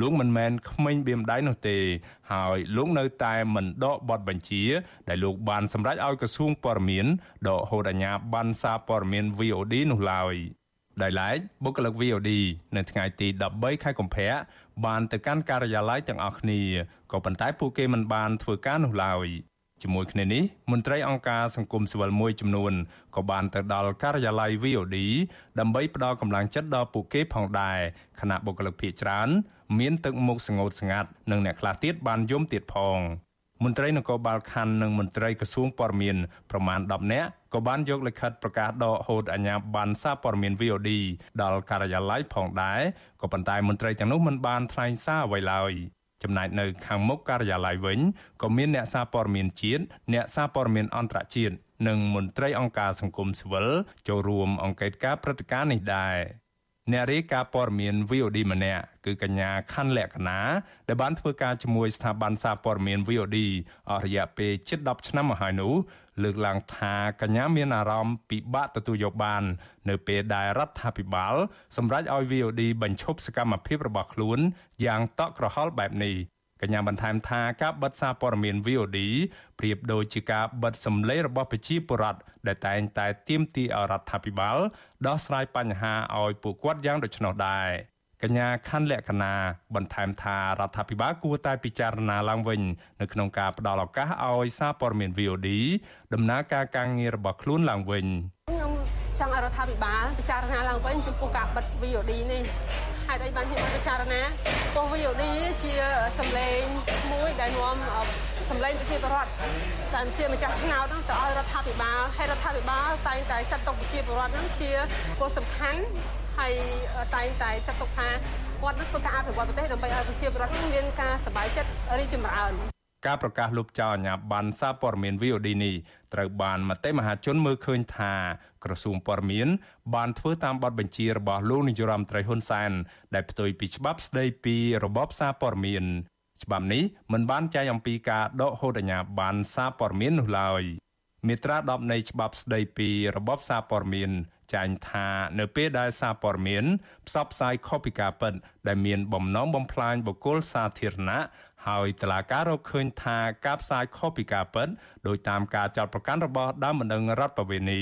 លោកមិនមែនក្មេងបៀមដៃនោះទេ ហើយលោកនៅតែមិនដកបទបញ្ជា ដែលលោកបានសម្រេចឲ្យក្រសួងព័ត៌មានដកហូតអាជ្ញាប័ណ្ណសារព័ត៌មាន VOD នោះឡើយដោយឡែកបុគ្គលិក VOD នៅថ្ងៃទី13ខែកុម្ភៈបានទៅកាន់ការិយាល័យទាំងអស់គ្នាក៏ប៉ុន្តែពួកគេមិនបានធ្វើការនោះឡើយជាមួយគ្នានេះមន្ត្រីអង្គការសង្គមស៊ីវិលមួយចំនួនក៏បានទៅដល់ការិយាល័យ VOD ដើម្បីផ្ដល់កម្លាំងចិត្តដល់ពួកគេផងដែរខណៈបុគ្គលិកភៀកច្រើន មានទឹកមុខស្ងួតស្ងាត់និងអ្នកខ្លះទៀតបានយំទៀតផងមន្ត្រីនគរបាលខណ្ឌនិងមន្ត្រីក្រសួងព័ត៌មានប្រមាណ10នាក់ក៏បានយកលិខិតប្រកាសដកហូតអាជ្ញាប័ណ្ណសារព័ត៌មាន VOD ដល់ការិយាល័យផងដែរក៏ប៉ុន្តែមន្ត្រីទាំងនោះមិនបានថ្លែងសារអ្វីឡើយចំណែកនៅខាងមុខការិយាល័យវិញក៏មានអ្នកសារព័ត៌មានជាតិអ្នកសារព័ត៌មានអន្តរជាតិនិងមន្ត្រីអង្គការសង្គមស៊ីវិលចូលរួមអង្កេតការព្រឹត្តិការណ៍នេះដែរ អ្នករាយការណ៍ព័ត៌មាន VOD ម្នាក់គឺកញ្ញាខណ្ឌលក្ខណាដែលបានធ្វើការជាមួយស្ថាប័នសារព័ត៌មាន VOD អស់រយៈពេលជិត10ឆ្នាំមកហើយនោះលើកឡើងថាកញ្ញាមានអារម្មណ៍ពិបាកទទួលយកបាន នៅពេលដែលរដ្ឋាភិបាលសម្រេចឲ្យ VOD បញ្ឈប់សកម្មភាពរបស់ខ្លួនយ៉ាងតក់ក្រហល់បែបនេះ កញ្ញាបន្ថែមថាការបិទសារព័ត៌មាន VOD ប្រៀបដូចជាការបិទសម្លេងរបស់ប្រជាពលរដ្ឋដែលតែងតែទាមទារឲ្យរដ្ឋាភិបាលដោះស្រាយបញ្ហាឲ្យពួកគាត់យ៉ាងដូច្នោះដែរកញ្ញាខណ្ឌលក្ខណាបន្ថែមថារដ្ឋាភិបាលគួរតែពិចារណាឡើងវិញនៅក្នុងការផ្ដល់ឱកាសឲ្យសារព័ត៌មាន VOD ដំណើរការការងាររបស់ខ្លួនឡើងវិញខ្ញុំចង់ឲ្យរដ្ឋាភិបាលពិចារណាឡើងវិញចំពោះការបិទ VOD នេះ ហេតុអីបានខ្ញុំពិចារណាព្រោះ VOD ជាសម្លេងមួយដែលនាំសម្លេងប្រជាពលរដ្ឋតែជាម្ចាស់ឆ្នោតហ្នឹងទៅឲ្យរដ្ឋាភិបាលហើយរដ្ឋាភិបាលតែងតែចាត់ទុកប្រជាពលរដ្ឋហ្នឹងជាគោលសំខាន់ហើយតែងតែចាត់ទុកថាគាត់នឹងធ្វើការអភិវឌ្ឍប្រទេសដើម្បីឲ្យប្រជាពលរដ្ឋមានការសប្បាយចិត្តរីកចម្រើន ការប្រកាសលុបចោលអាញាប័ណ្ណសារព័ត៌មាន VOD នេះត្រូវបានមតិមហាជនមើលឃើញថាក្រសួងព័ត៌មាន បានធ្វើតាមបទបញ្ជារបស់លោកនាយរដ្ឋមន្ត្រីហ៊ុនសែនដែលផ្ទុយពីច្បាប់ស្តីពីរបបសារព័ត៌មានច្បាប់នេះមិនបានចែងអំពីការដកហូតអាជ្ញាប័ណ្ណសារព័ត៌មាននោះឡើយមាត្រា10នៃច្បាប់ស្តីពីរបបសារព័ត៌មានចែងថានៅពេលដែលសារព័ត៌មានផ្សព្វផ្សាយខុសពីការពិតដែលមានបំណងបំផ្លាញបុគ្គលសាធារណៈ ហើយតឡាការរកឃើញថាការផ្សាយខុសពីការពិតដោយតាមការចាត់ប្រកាន់របស់ដើមបណ្ដឹងរដ្ឋបវេនី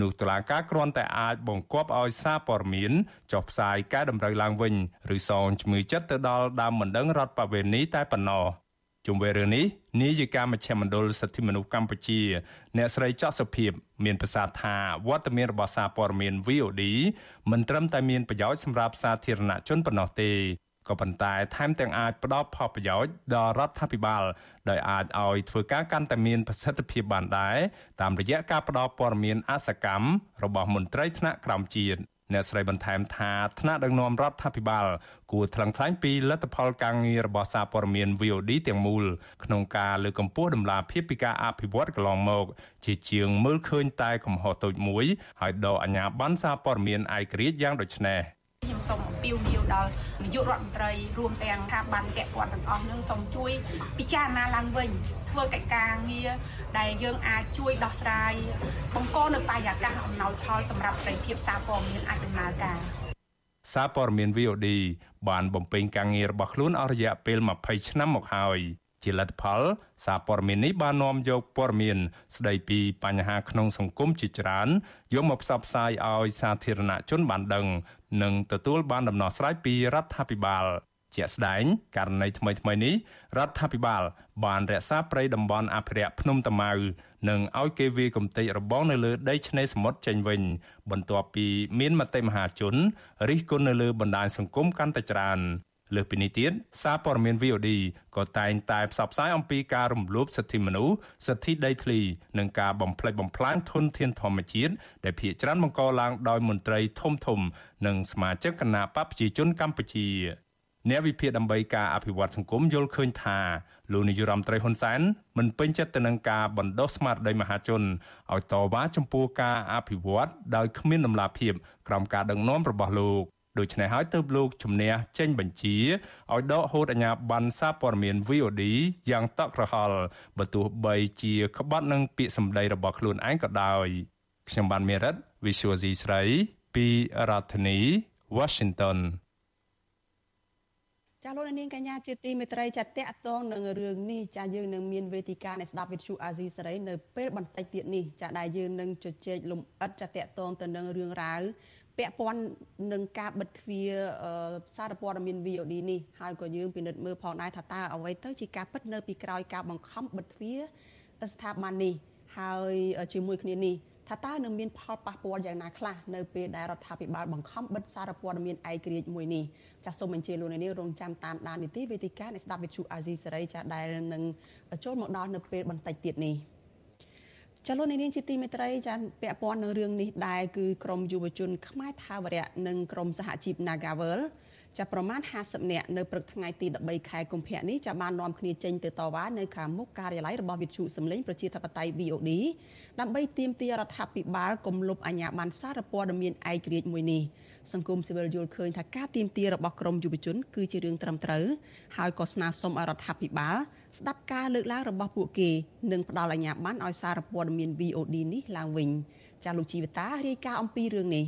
នោះតឡាការគ្រាន់តែអាចបង្គាប់ឲ្យសារព័ត៌មានចុះផ្សាយកែតម្រូវឡើងវិញឬសងជំងឺចិត្តទៅដល់ដើមបណ្ដឹងរដ្ឋបវេនីតែប៉ុណ្ណោះជុំវិញរឿងនេះនាយិកាមជ្ឈមណ្ឌលសិទ្ធិមនុស្សកម្ពុជា អ្នកស្រីច័កសុភីបមានប្រសាសន៍ថាវត្តមានរបស់សារព័ត៌មាន VOD មិនត្រឹមតែមានប្រយោជន៍សម្រាប់សាធារណជនប៉ុណ្ណោះទេ ក៏ប៉ុន្តែថែមទាំងអាចផ្ដល់ផលប្រយោជន៍ដល់រដ្ឋាភិបាលដោយអាចឲ្យធ្វើការកាន់តែមានប្រសិទ្ធភាពបានដែរតាមរយៈការផ្ដល់ព័ត៌មានអសកម្មរបស់មន្ត្រីថ្នាក់ក្រោមជាតិអ្នកស្រីបន្ថែមថាថ្នាក់ដឹកនាំរដ្ឋាភិបាលគួរថ្លឹងថ្លែងពីលទ្ធផលការងាររបស់សារព័ត៌មាន VOD ទាំងមូលក្នុងការលើកកម្ពស់ដំណាភាពពីការអភិវឌ្ឍកន្លងមក ជាជាងមើលឃើញតែកំហុសតូចមួយ ហើយដកអាជ្ញាប័ណ្ណសារព័ត៌មានឯករាជ្យយ៉ាងដូចនេះ ខ្ញុំសូមអំពាវនាវដល់នាយករដ្ឋមន្ត្រីរួមទាំងស្ថាប័នពាក់ព័ន្ធទាំងអស់នឹងសូមជួយពិចារណាឡើងវិញធ្វើកិច្ចការងារដែលយើងអាចជួយដោះស្រាយបង្កនៅបរិយាកាសអំណោយផលសម្រាប់សេរីភាពសារព័ត៌មានអាចដំណើរការសារព័ត៌មាន VOD បានបំពេញការងាររបស់ខ្លួនអស់រយៈពេល20ឆ្នាំមកហើយ ជាលទ្ធផលសារព័ត៌មាននេះបាននាំយកព័ត៌មានស្ដីពីបញ្ហាក្នុងសង្គមជាច្រើនយកមកផ្សព្វផ្សាយឲ្យសាធារណជនបានដឹង និងទទួលបានដំណោះស្រាយពីរដ្ឋាភិបាលជាក់ស្ដែងករណីថ្មីៗនេះរដ្ឋាភិបាល បានរក្សាព្រៃតំបន់អភិរក្សភ្នំតាម៉ៅនិងឲ្យគេវាយគំទេចរបងនៅលើដីឆ្នេរសមុទ្រចេញវិញ បន្ទាប់ពីមានមតិមហាជនរិះគន់នៅលើបណ្ដាញសង្គមកាន់តែច្រើន លើសពីនេះទៀតសារព័ត៌មាន VOD ក៏តែងតែផ្សព្វផ្សាយអំពីការរំលោភសិទ្ធិមនុស្សសិទ្ធិដីធ្លីនិងការបំផ្លិចបំផ្លាញធនធានធម្មជាតិដែលភាគច្រើនបង្កឡើងដោយមន្ត្រីធំធំ និងសមាជិកគណៈបកប្រជាជនកម្ពុជាអ្នកវិភាគដើម្បីការអភិវឌ្ឍសង្គមយល់ឃើញថាលោកនាយរដ្ឋមន្ត្រីហ៊ុនសែនមិនពេញចិត្តទៅនឹងការបណ្ដុះស្មារតីមហាជនឲ្យតវ៉ាចំពោះការអភិវឌ្ឍដោយគ្មានដំណាភាពក្រោមការដឹកនាំរបស់លោក ដូច្នេះហើយទើបលោកជំនះចេញបញ្ជាឲ្យដកហូតអាញាប័ណ្ណសារព័ត៌មាន VOD យ៉ាងតក់ក្រហល់បើទោះបីជាក្បត់នឹងពាក្យសម្ដីរបស់ខ្លួនឯងក៏ដោយខ្ញុំបានមេរិត Visual C ស្រីពីរដ្ឋធានី Washington ចាលោកនាងកញ្ញាជាទីមេត្រីចាតកតងនឹងរឿងនេះចាយើងនឹងមានវេទិកានៃស្ដាប់វិទ្យុអាស៊ីសេរីនៅពេលបន្តិចទៀតនេះចាដែលយើងនឹងជជែកលំអិតចាតកតងទៅនឹងរឿងរ៉ាវ ពាក់ព័ន្ធនឹងការបិទទ្វារសារព័ត៌មាន VOD នេះហើយក៏យើងពិនិត្យមើលផងដែរថាតើអ្វីទៅជាការពិតនៅពីក្រោយការបង្ខំបិទទ្វារស្ថាប័ននេះហើយជាមួយគ្នានេះថាតើនឹងមានផលប៉ះពាល់យ៉ាងណាខ្លះនៅពេលដែលរដ្ឋាភិបាលបង្ខំបិទសារព័ត៌មានឯករាជ្យមួយនេះចាសសូមអញ្ជើញលោកអ្នកនាងរងចាំតាមដាននីតិវេទិកានៃស្ដាប់វិទ្យុអាស៊ីសេរីចាដែលនឹងចូលមកដល់នៅពេលបន្តិចទៀតនេះ។ ចលនានាងជាទីមេត្រីចាពាក់ព័ន្ធនឹងរឿងនេះដែរគឺក្រមយុវជនខ្មែរថាវរៈនិងក្រមសហជីព Nagavel ចាប្រមាណ50នាក់នៅព្រឹកថ្ងៃទី13ខែកុម្ភៈនេះចាបាននាំគ្នាចេញទៅតវ៉ានៅខាងមុខការិយាល័យរបស់វិទ្យុសំឡេងប្រជាធិបតេយ្យ VOD ដើម្បីទាមទាររដ្ឋាភិបាលគម្លប់អាជ្ញាប័ណ្ណសារព័ត៌មានឯករាជ្យមួយនេះសង្គមស៊ីវិលយល់ឃើញថាការទាមទាររបស់ក្រមយុវជន គឺជារឿងត្រឹមត្រូវហើយក៏ស្នើសុំឲ្យរដ្ឋាភិបាលស្ដាប់ការលើកឡើងរបស់ពួកគេនិងផ្ដល់អាជ្ញាប័ណ្ណឲ្យសារព័ត៌មាន VOD នេះឡើងវិញចាលោកជីវតារាយការណ៍អំពីរឿងនេះ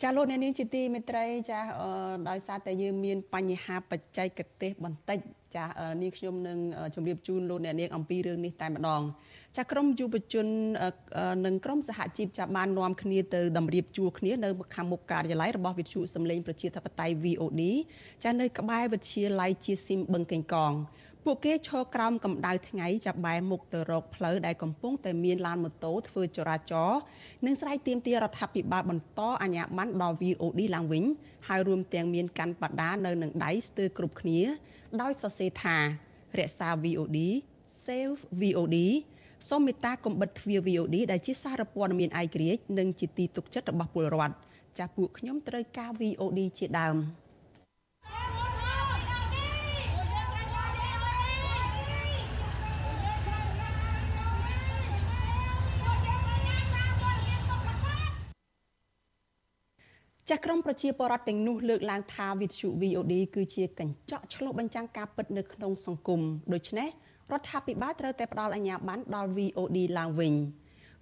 ចាលោកអ្នកនាងជាទីមេត្រីចាដោយសារតែយើងមានបញ្ហាបច្ចេកទេសបន្តិចចានាងខ្ញុំនឹងជម្រាបជូនលោកអ្នកនាងអំពីរឿងនេះតែម្ដងចាក្រមយុវជននិងក្រមសហជីពចាបាននាំគ្នាទៅតម្រៀបជួរគ្នានៅខាងមុខការិយាល័យរបស់វិទ្យុសំឡេងប្រជាធិបតេយ្យ VOD ចានៅក្បែរវិទ្យាល័យជាស៊ីមបឹងកេងកង ពួកគេឈរក្រោមកម្ដៅថ្ងៃចាប់បែរមុខទៅរកផ្លូវដែលកំពុងតែមានឡានម៉ូតូធ្វើចរាចរណ៍និងស្រែកទាមទាររដ្ឋាភិបាលបន្តអាជ្ញាប័ណ្ណដល់ VOD ឡើងវិញហើយរួមទាំងមានកាន់បដានៅនឹងដៃស្ទើរគ្រប់គ្នា ដោយសរសេរថារក្សា VOD Save VOD សូមមេត្តាកុំបិទទ្វារ VOD ដែលជាសារព័ត៌មានឯករាជ្យនិងជាទីទុកចិត្តរបស់ពលរដ្ឋចាស់ពួកខ្ញុំត្រូវការ VOD ជាដើម។ ចាស់ក្រមប្រជាពលរដ្ឋទាំងនោះលើកឡើងថាវិទ្យុ VOD គឺជាកញ្ចក់ឆ្លុះបញ្ចាំងការពិតនៅក្នុងសង្គមដូច្នេះរដ្ឋាភិបាលត្រូវតែផ្ដល់អាជ្ញាប័ណ្ណដល់ VOD ឡើងវិញ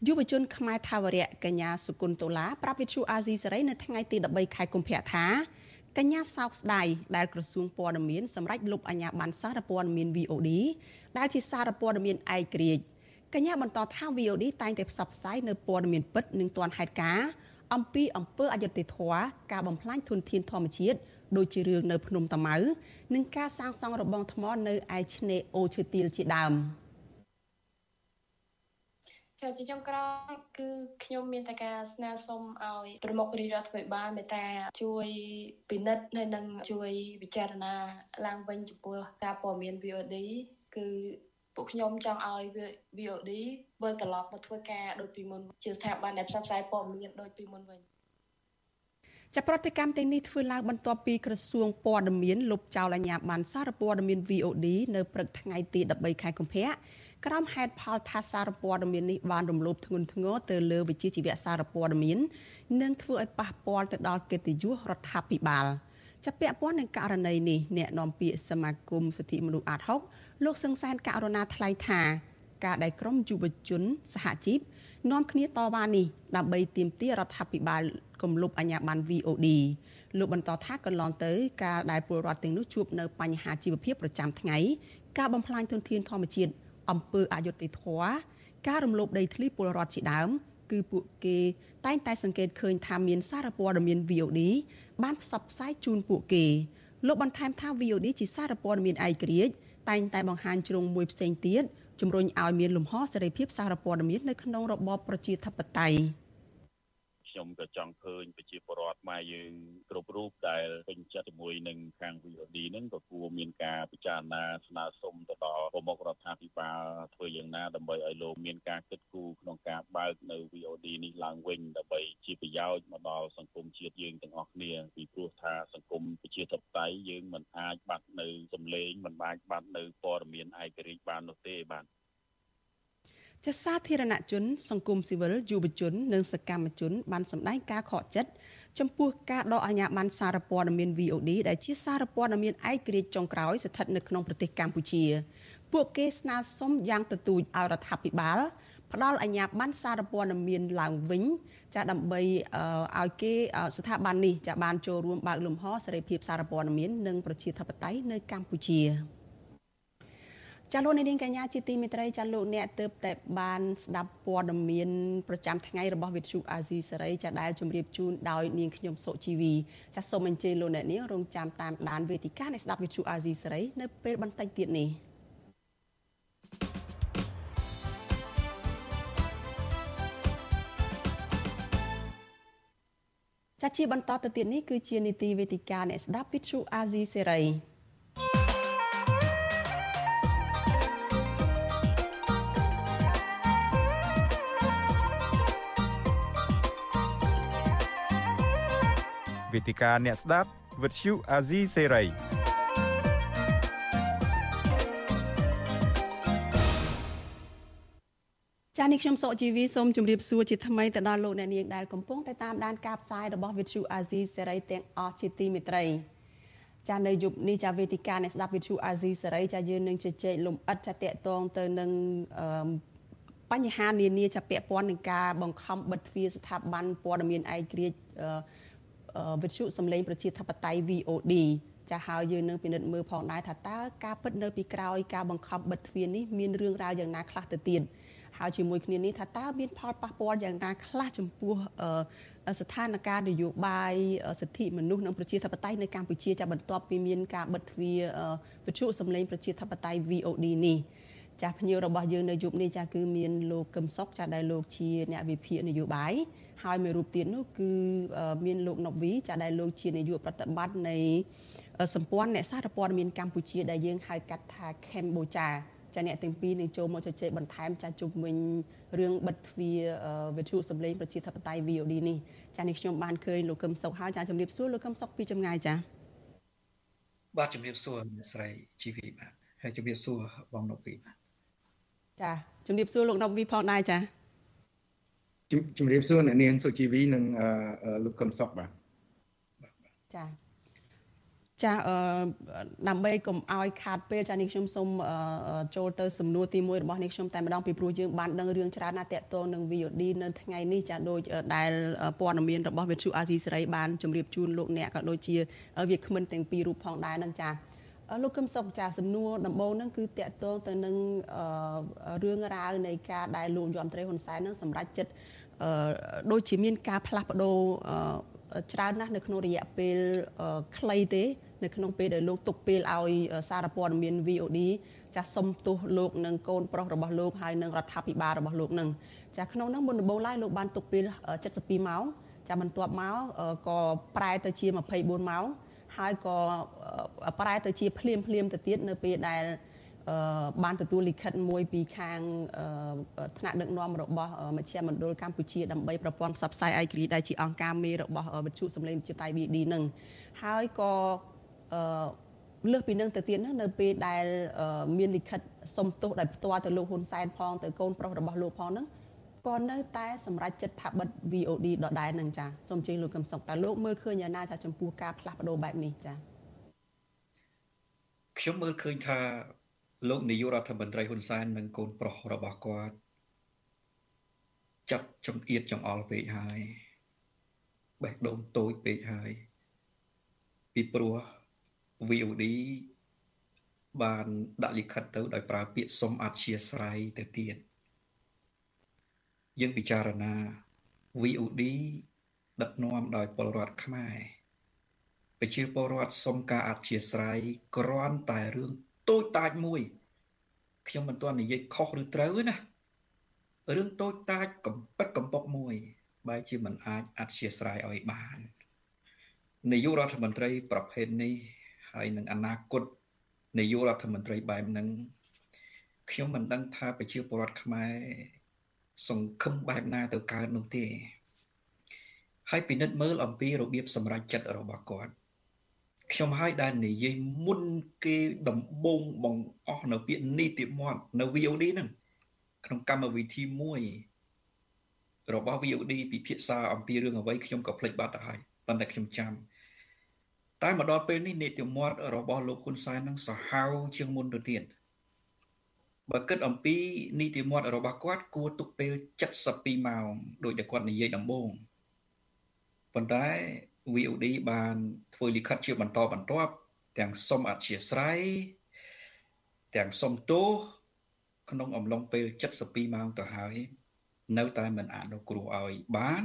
យុវជនខ្មែរថាវរៈកញ្ញាសុគន្ធតូឡាប្រាប់វិទ្យុអាស៊ីសេរីនៅថ្ងៃទី13ខែកុម្ភៈថាកញ្ញាសោកស្ដាយដែលក្រសួងព័ត៌មានសម្រាប់លុបអាជ្ញាប័ណ្ណសារព័ត៌មាន VOD ដែលជាសារព័ត៌មានឯករាជ្យកញ្ញាបន្តថា VOD តែងតែផ្សព្វផ្សាយនៅព័ត៌មានពិតនិងទាន់ហេតុការណ៍ អំពីអំពើអយុត្តិធម៌ការបំផ្លាញធនធានធម្មជាតិដូចជារឿងនៅភ្នំតាម៉ៅនិងការសាងសង់របងថ្មនៅឯឆ្នេរអូឈើទាលជាដើមចាជាចុងក្រោយគឺខ្ញុំមានតែការស្នើសុំឲ្យប្រមុខរាជរដ្ឋាភិបាលមេត្តាជួយពិនិត្យហើយនិងជួយពិចារណាឡើងវិញចំពោះការព័ត៌មាន VOD គឺពួកខ្ញុំចង់ឲ្យ VOD វិលត្រឡប់មកធ្វើការដូចពីមុនជាស្ថាប័នដែលផ្សព្វផ្សាយព័ត៌មានដូចពីមុនវិញចាប់ប្រតិកម្មទាំងនេះធ្វើឡើងបន្ទាប់ពីក្រសួងព័ត៌មានលុបចោលអាជ្ញាប័ណ្ណសារព័ត៌មាន VOD នៅព្រឹកថ្ងៃទី13ខែកុម្ភៈក្រោមហេតុផលថាសារព័ត៌មាននេះបានរំលោភធ្ងន់ធ្ងរទៅលើវិជ្ជាជីវៈសារព័ត៌មាន និងធ្វើឲ្យប៉ះពាល់ទៅដល់កិត្តិយសរដ្ឋាភិបាលចាប់ពាក់ព័ន្ធនឹងករណីនេះអ្នកនាំពាក្យសមាគមសិទ្ធិមនុស្សអាត6លោកសឹងសានករណាថ្លែងថា ការដែលក្រមយុវជនសហជីពនាំគ្នាតវ៉ានេះដើម្បីទាមទាររដ្ឋាភិបាលគម្លប់អាជ្ញាប័ណ្ណ VOD លោកបន្តថាកន្លងទៅការដែលពលរដ្ឋទាំងនោះជួបនៅបញ្ហាជីវភាពប្រចាំថ្ងៃការបំផ្លាញធនធានធម្មជាតិអំពើអយុត្តិធម៌ការរំលោភដីធ្លីពលរដ្ឋជាដើមគឺពួកគេតែងតែសង្កេតឃើញថាមានសារព័ត៌មាន VOD បានផ្សព្វផ្សាយជូនពួកគេលោកបន្ថែមថា VOD ជាសារព័ត៌មានឯករាជ្យតែងតែបង្ហាញជ្រុងមួយផ្សេងទៀត ជំរុញឲ្យមានលំហសេរីភាពសារព័ត៌មាននៅក្នុងរបបប្រជាធិបតេយ្យ ខ្ញុំក៏ចង់ឃើញប្រជាពលរដ្ឋខ្មែរយើងគ្រប់រូបដែលពេញចិត្តជាមួយនឹងខាង VOD ហ្នឹងក៏គួរមានការពិចារណាស្នើសុំទៅដល់ប្រមុខរដ្ឋាភិបាលធ្វើយ៉ាងណាដើម្បីឲ្យលោកមានការគិតគូរក្នុងការបើកនៅ VOD នេះឡើងវិញដើម្បីជាប្រយោជន៍មកដល់សង្គមជាតិយើងទាំងអស់គ្នាពីព្រោះថាសង្គមប្រជាធិបតេយ្យយើងមិនអាចបាត់នៅសម្លេងមិនអាចបាត់នៅព័ត៌មានឯករាជ្យបាននោះទេបាទ ចាសាធារណជន សង្គមស៊ីវិលយុវជន និងសកម្មជន បានសម្ដែងការខកចិត្តចំពោះការដកអាជ្ញាប័ណ្ណសារព័ត៌មាន VOD ដែលជាសារព័ត៌មានឯករាជ្យចុងក្រោយស្ថិតនៅក្នុងប្រទេសកម្ពុជា ពួកគេស្នើសុំយ៉ាងទទូចឲ្យរដ្ឋាភិបាលផ្ដល់អាជ្ញាប័ណ្ណសារព័ត៌មានឡើងវិញចាដើម្បីឲ្យគេស្ថាប័ននេះចាបានចូលរួមបើកលំហសេរីភាពសារព័ត៌មាននិងប្រជាធិបតេយ្យនៅកម្ពុជា ចាលោកនាងកញ្ញាជាទីមេត្រីចាលោកអ្នកទៅតែបានស្ដាប់ព័ត៌មានប្រចាំថ្ងៃរបស់វិទ្យុអាស៊ីសេរីចាដែលជម្រាបជូនដោយនាងខ្ញុំសុជីវីចាសូមអញ្ជើញលោកអ្នកនាងរងចាំតាមដានវេទិកានៃស្ដាប់វិទ្យុអាស៊ីសេរីនៅពេលបន្តិចទៀតនេះចាជាបន្តទៅទៀតនេះគឺជានីតិវេទិកាអ្នកស្ដាប់វិទ្យុអាស៊ីសេរី វេទិកាអ្នកស្ដាប់វិទ្យុអាស៊ីសេរីចា៎នេះខ្ញុំសុកជីវីសូមជម្រាបសួរជាថ្មីទៅដល់លោកអ្នកនាងដែលកំពុងតែតាមដានការផ្សាយរបស់វិទ្យុអាស៊ីសេរីទាំងអស់ជាទីមេត្រីចានៅយប់នេះចាវេទិកាអ្នកស្ដាប់វិទ្យុអាស៊ីសេរីចាយើងនឹងជជែកលំអិតចាតកតងទៅនឹងបញ្ហានានាចាពាក់ព័ន្ធនឹងការបង្ខំបិទទ្វារស្ថាប័នព័ត៌មានឯករាជ្យ វិទ្យុសំឡេងប្រជាធិបតេយ្យ VOD ចាហើយយើងនឹងពិនិត្យមើលផងដែរថាតើការពិតនៅពីក្រោយការបង្ខំបិទទ្វារនេះមានរឿងរ៉ាវយ៉ាងណាខ្លះទៅទៀតហើយជាមួយគ្នានេះថាតើមានផលប៉ះពាល់យ៉ាងណាខ្លះចំពោះស្ថានភាពនយោបាយសិទ្ធិមនុស្សនិងប្រជាធិបតេយ្យនៅកម្ពុជាចាបន្ទាប់ពីមានការបិទទ្វារវិទ្យុសំឡេងប្រជាធិបតេយ្យ VOD នេះចាស់ភ្ញៀវរបស់យើងនៅយប់នេះចាស់គឺមានលោកកឹមសុខចាស់ដែលលោកជាអ្នកវិភាគនយោបាយ ហើយមួយរូបទៀតនោះគឺមានលោកណូវីចាដែលលោកជានាយកប្រតិបត្តិនៃសម្ព័ន្ធអ្នកសារព័ត៌មានកម្ពុជាដែលយើងហៅកាត់ថាកម្ពុជាចាអ្នកទាំងពីរនឹងចូលមកជជែកបន្ថែមចាជុំវិញរឿងបិទទ្វារវិទ្យុសម្លេងប្រជាធិបតេយ្យ VOD នេះចានេះខ្ញុំបានឃើញលោកកឹមសុខហើយចាជំរាបសួរលោកកឹមសុខពីចម្ងាយចាបាទជំរាបសួរអ្នកស្រីជីវីបាទហើយជំរាបសួរបងណូវីបាទចាជំរាបសួរលោកណូវីផងដែរចា ជំរាបសួរអ្នកនាងសុជីវីនិងលោកកឹមសុខបាទចាចាអឺដើម្បីកុំឲ្យខាតពេលចានេះខ្ញុំសូមចូលទៅសំណួរទី1របស់នេះខ្ញុំតែម្ដងពីព្រោះយើងបានដឹងរឿងច្រើនណាស់តាក់ទងនឹង VOD នៅថ្ងៃនេះចាដូចដែលព័ត៌មានរបស់វិទ្យុអាស៊ីសេរីបានជម្រាបជូនលោកអ្នកក៏ដូចជាវាគ្មិនទាំងពីររូបផងដែរនឹងចាលោកកឹមសុខចាសំណួរដំបូងហ្នឹងគឺតាក់ទងទៅនឹងរឿងរ៉ាវនៃការដែលលោកយមត្រីហ៊ុនសែននឹងសម្រេចចិត្ត ដូចជាមានការផ្លាស់ប្ដូរច្រើនណាស់នៅក្នុងរយៈពេលខ្លីទេនៅក្នុងពេលដែលលោកទុកពេលឲ្យសារព័ត៌មាន VOD ចាស់សុំទោសលោកនិងកូនប្រុសរបស់លោកហើយនិងរដ្ឋាភិបាលរបស់លោកនឹងចាស់ក្នុងនោះមុនដំបូងឡើយលោកបានទុកពេល72ម៉ោងចាបន្ទាប់មកក៏ប្រែទៅជា24ម៉ោងហើយក៏ប្រែទៅជាភ្លាមភ្លាមទៅទៀតនៅពេលដែល បានទទួលលិខិតមួយពីខាងថ្នាក់ដឹកនាំរបស់មជ្ឈមណ្ឌលកម្ពុជាដើម្បីប្រព័ន្ធផ្សព្វផ្សាយឯករាជ្យដែលជាអង្គការមេរបស់វិទ្យុសម្លេងជាតៃ VD នឹងហើយក៏លើសពីនឹងទៅទៀតនោះនៅពេលដែលមានលិខិតសុំទោសដោយផ្ទាល់ទៅលោកហ៊ុនសែនផងទៅកូនប្រុសរបស់លោកផងហ្នឹងក៏នៅតែសម្រេចចិត្តថាបិទ VOD ដដែលនឹងចាសូមជើញលោកកឹមសុខតើលោកមើលឃើញយ៉ាងណាចាចំពោះការផ្លាស់ប្ដូរបែបនេះចាខ្ញុំមើលឃើញថា លោកនាយករដ្ឋមន្ត្រីហ៊ុនសែននិងកូនប្រុសរបស់គាត់ចាត់ចំអៀតចង្អល់ពេកហើយបេះដូងតូចពេកហើយពីព្រោះ VOD បានដាក់លិខិតទៅដោយប្រើពាក្យសុំអធិស្ឋានទៅទៀតយើងពិចារណា VOD ដឹកនាំដោយពលរដ្ឋខ្មែរប្រជាពលរដ្ឋសុំការអធិស្ឋានគ្រាន់តែរឿង តូចតាចមួយខ្ញុំមិនទាន់និយាយខុសឬត្រូវទេណារឿងតូចតាចកំពិតកំពុកមួយបែរជាមិនអាចអធិស្ឋានឲ្យបាននាយករដ្ឋមន្ត្រី ប្រភេទនេះហើយនឹងអនាគតនាយករដ្ឋមន្ត្រីបែបហ្នឹងខ្ញុំមិនដឹងថាប្រជាពលរដ្ឋខ្មែរសង្ឃឹមបែបណាទៅកើតនោះទេហើយពិនិត្យមើលអំពីរបៀបសម្រេចចិត្តរបស់គាត់ ខ្ញុំហើយដែលនិយាយមុនគេដំបងបងអស់នៅពាក្យនីតិមត្តនៅ VOD ហ្នឹងក្នុងកម្មវិធីមួយរបស់ VOD ពិភាក្សាអំពីរឿងអ្វីខ្ញុំក៏ភ្លេចបាត់ទៅហើយប៉ុន្តែខ្ញុំចាំតែមកដល់ពេលនេះនីតិមត្តរបស់លោកហ៊ុនសែននឹងសាហាវជាងមុនទៅទៀតបើគិតអំពីនីតិមត្តរបស់គាត់គួរទុកពេល72ម៉ោងដោយដែលគាត់និយាយដំបូងប៉ុន្តែ VOD បានធ្វើលិខិតជាបន្តបន្ទាប់ទាំងសុំអធិស្ឋានទាំងសុំទោសក្នុងអំឡុងពេល72ម៉ោងទៅហើយ នៅតែមិនអនុគ្រោះឲ្យបាន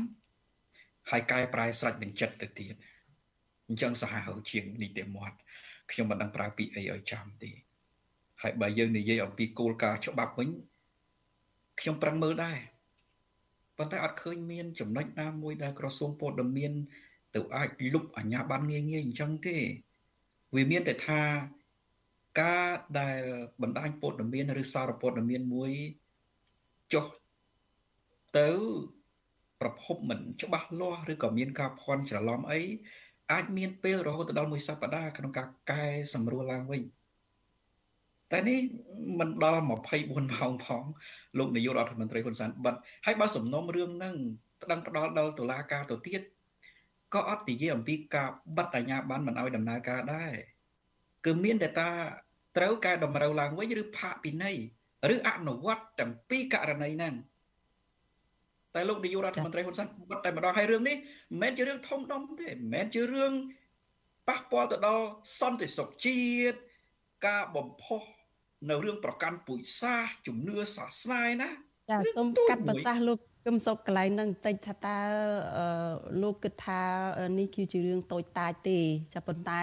ហើយកែប្រែស្រេចនឹងចិត្តទៅទៀតអញ្ចឹងសាហាវជាងនីតិមត្តខ្ញុំមិនដឹងប្រើពាក្យអីឲ្យចាំទេហើយបើយើងនិយាយអំពីគោលការណ៍ច្បាប់វិញខ្ញុំប្រឹងមើលដែរប៉ុន្តែអត់ឃើញមានចំណុចណាមួយដែលក្រសួងពលរដ្ឋមាន ទៅអាចលុបអាញាប័ណ្ណងាយងាយអញ្ចឹងទេវាមានតែថាការដែលបណ្ដាញព័ត៌មានឬសារព័ត៌មានមួយចុះទៅប្រភពមិនច្បាស់លាស់ឬក៏មានការភ័ន្តច្រឡំអីអាចមានពេលរហូតដល់មួយសប្តាហ៍ក្នុងការកែសម្រួលឡើងវិញតែនេះមិនដល់24ម៉ោងផងលោកនាយករដ្ឋមន្ត្រីហ៊ុនសែនបិទហើយបើសំណុំរឿងហ្នឹងប្តឹងផ្ដាល់ដល់តុលាការទៅទៀត ក៏អត់និយាយអំពីការបិទអាជ្ញាប័ណ្ណមិនឲ្យដំណើរការដែរគឺមានតែថាត្រូវកែតម្រូវឡើងវិញឬផាកពិន័យឬអនុវត្តទាំងពីរករណីហ្នឹងតែលោកនាយករដ្ឋមន្ត្រីហ៊ុនសែនបិទតែម្ដងហើយរឿងនេះមិនមែនជារឿងធំដុំទេមិនមែនជារឿងប៉ះពាល់ទៅដល់សន្តិសុខជាតិការបំផុសនៅរឿងប្រកាន់ពូជសាសជំនឿសាសនាណាចាសូមកាត់ប្រសាសន៍លោក គឹមសុកកន្លែងហ្នឹងបន្តិចថាតើលោកគិតថានេះគឺជារឿងតូចតាចទេចាប៉ុន្តែ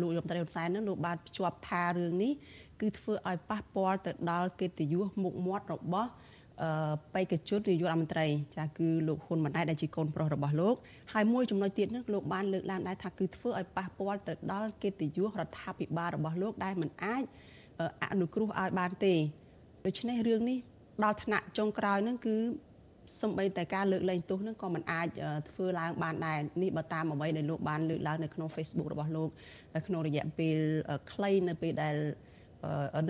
លោកយមត្រីហ៊ុនសែនហ្នឹងលោកបានភ្ជាប់ថារឿងនេះគឺធ្វើឲ្យប៉ះពាល់ទៅដល់កិត្តិយសមុខមាត់របស់បេក្ខជននាយករដ្ឋមន្ត្រីចាគឺលោកហ៊ុនម៉ាណែតដែលជាកូនប្រុសរបស់លោកហើយមួយចំណុចទៀតនោះលោកបានលើកឡើងដែរថាគឺធ្វើឲ្យប៉ះពាល់ទៅដល់កិត្តិយសរដ្ឋាភិបាលរបស់លោកដែលមិនអាចអនុគ្រោះឲ្យបានទេដូច្នេះរឿងនេះដល់ថ្នាក់ចុងក្រោយហ្នឹងគឺ សំបីតែការលើកលែងទោសហ្នឹងក៏មិនអាចធ្វើឡើងបានដែរនេះបើតាមអ្វីដែលលោកបានលើកឡើងនៅក្នុង Facebook របស់លោកក្នុងរយៈពេលខ្លីនៅពេលដែល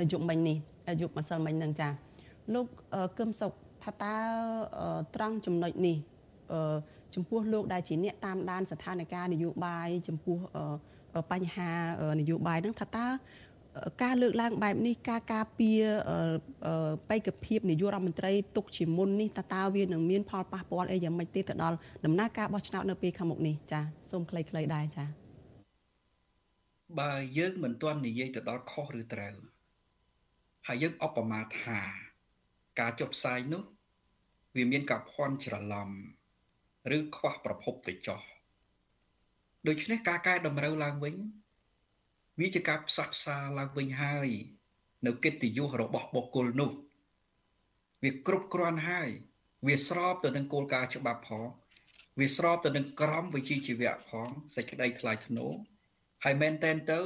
នៅយុគមិញនេះយុគម្សិលមិញហ្នឹងចាលោកកឹមសុខថាតើត្រង់ចំណុចនេះចំពោះលោកដែលជាអ្នកតាមដានស្ថានភាពនយោបាយចំពោះបញ្ហានយោបាយហ្នឹងថាតើ ការលើកឡើងបែបនេះការការពារបេក្ខភាពនាយករដ្ឋមន្ត្រីទុកជាមុននេះតើតើវានឹងមានផលប៉ះពាល់អីយ៉ាងម៉េចទេទៅដល់ដំណើរការបោះឆ្នោតនៅពេលខាងមុខនេះចាសូមខ្លីៗដែរចាបើយើងមិនទាន់និយាយទៅដល់ខុសឬត្រូវហើយយើងអបមាថា ការចុះផ្សាយនោះ វាមានការភ័ន្តច្រឡំឬខ្វះប្រភពទៅចោះដូច្នេះការកែតម្រូវឡើងវិញ វាជាការផ្សះផ្សាឡើងវិញហើយនៅកិត្តិយសរបស់បុគ្គលនោះ វាគ្រប់គ្រាន់ហើយ វាស្របទៅនឹងគោលការណ៍ច្បាប់ផងវាស្របទៅនឹងក្រមវិជ្ជាជីវៈផងសេចក្តីថ្លៃថ្នូរហើយមែនតែនទៅ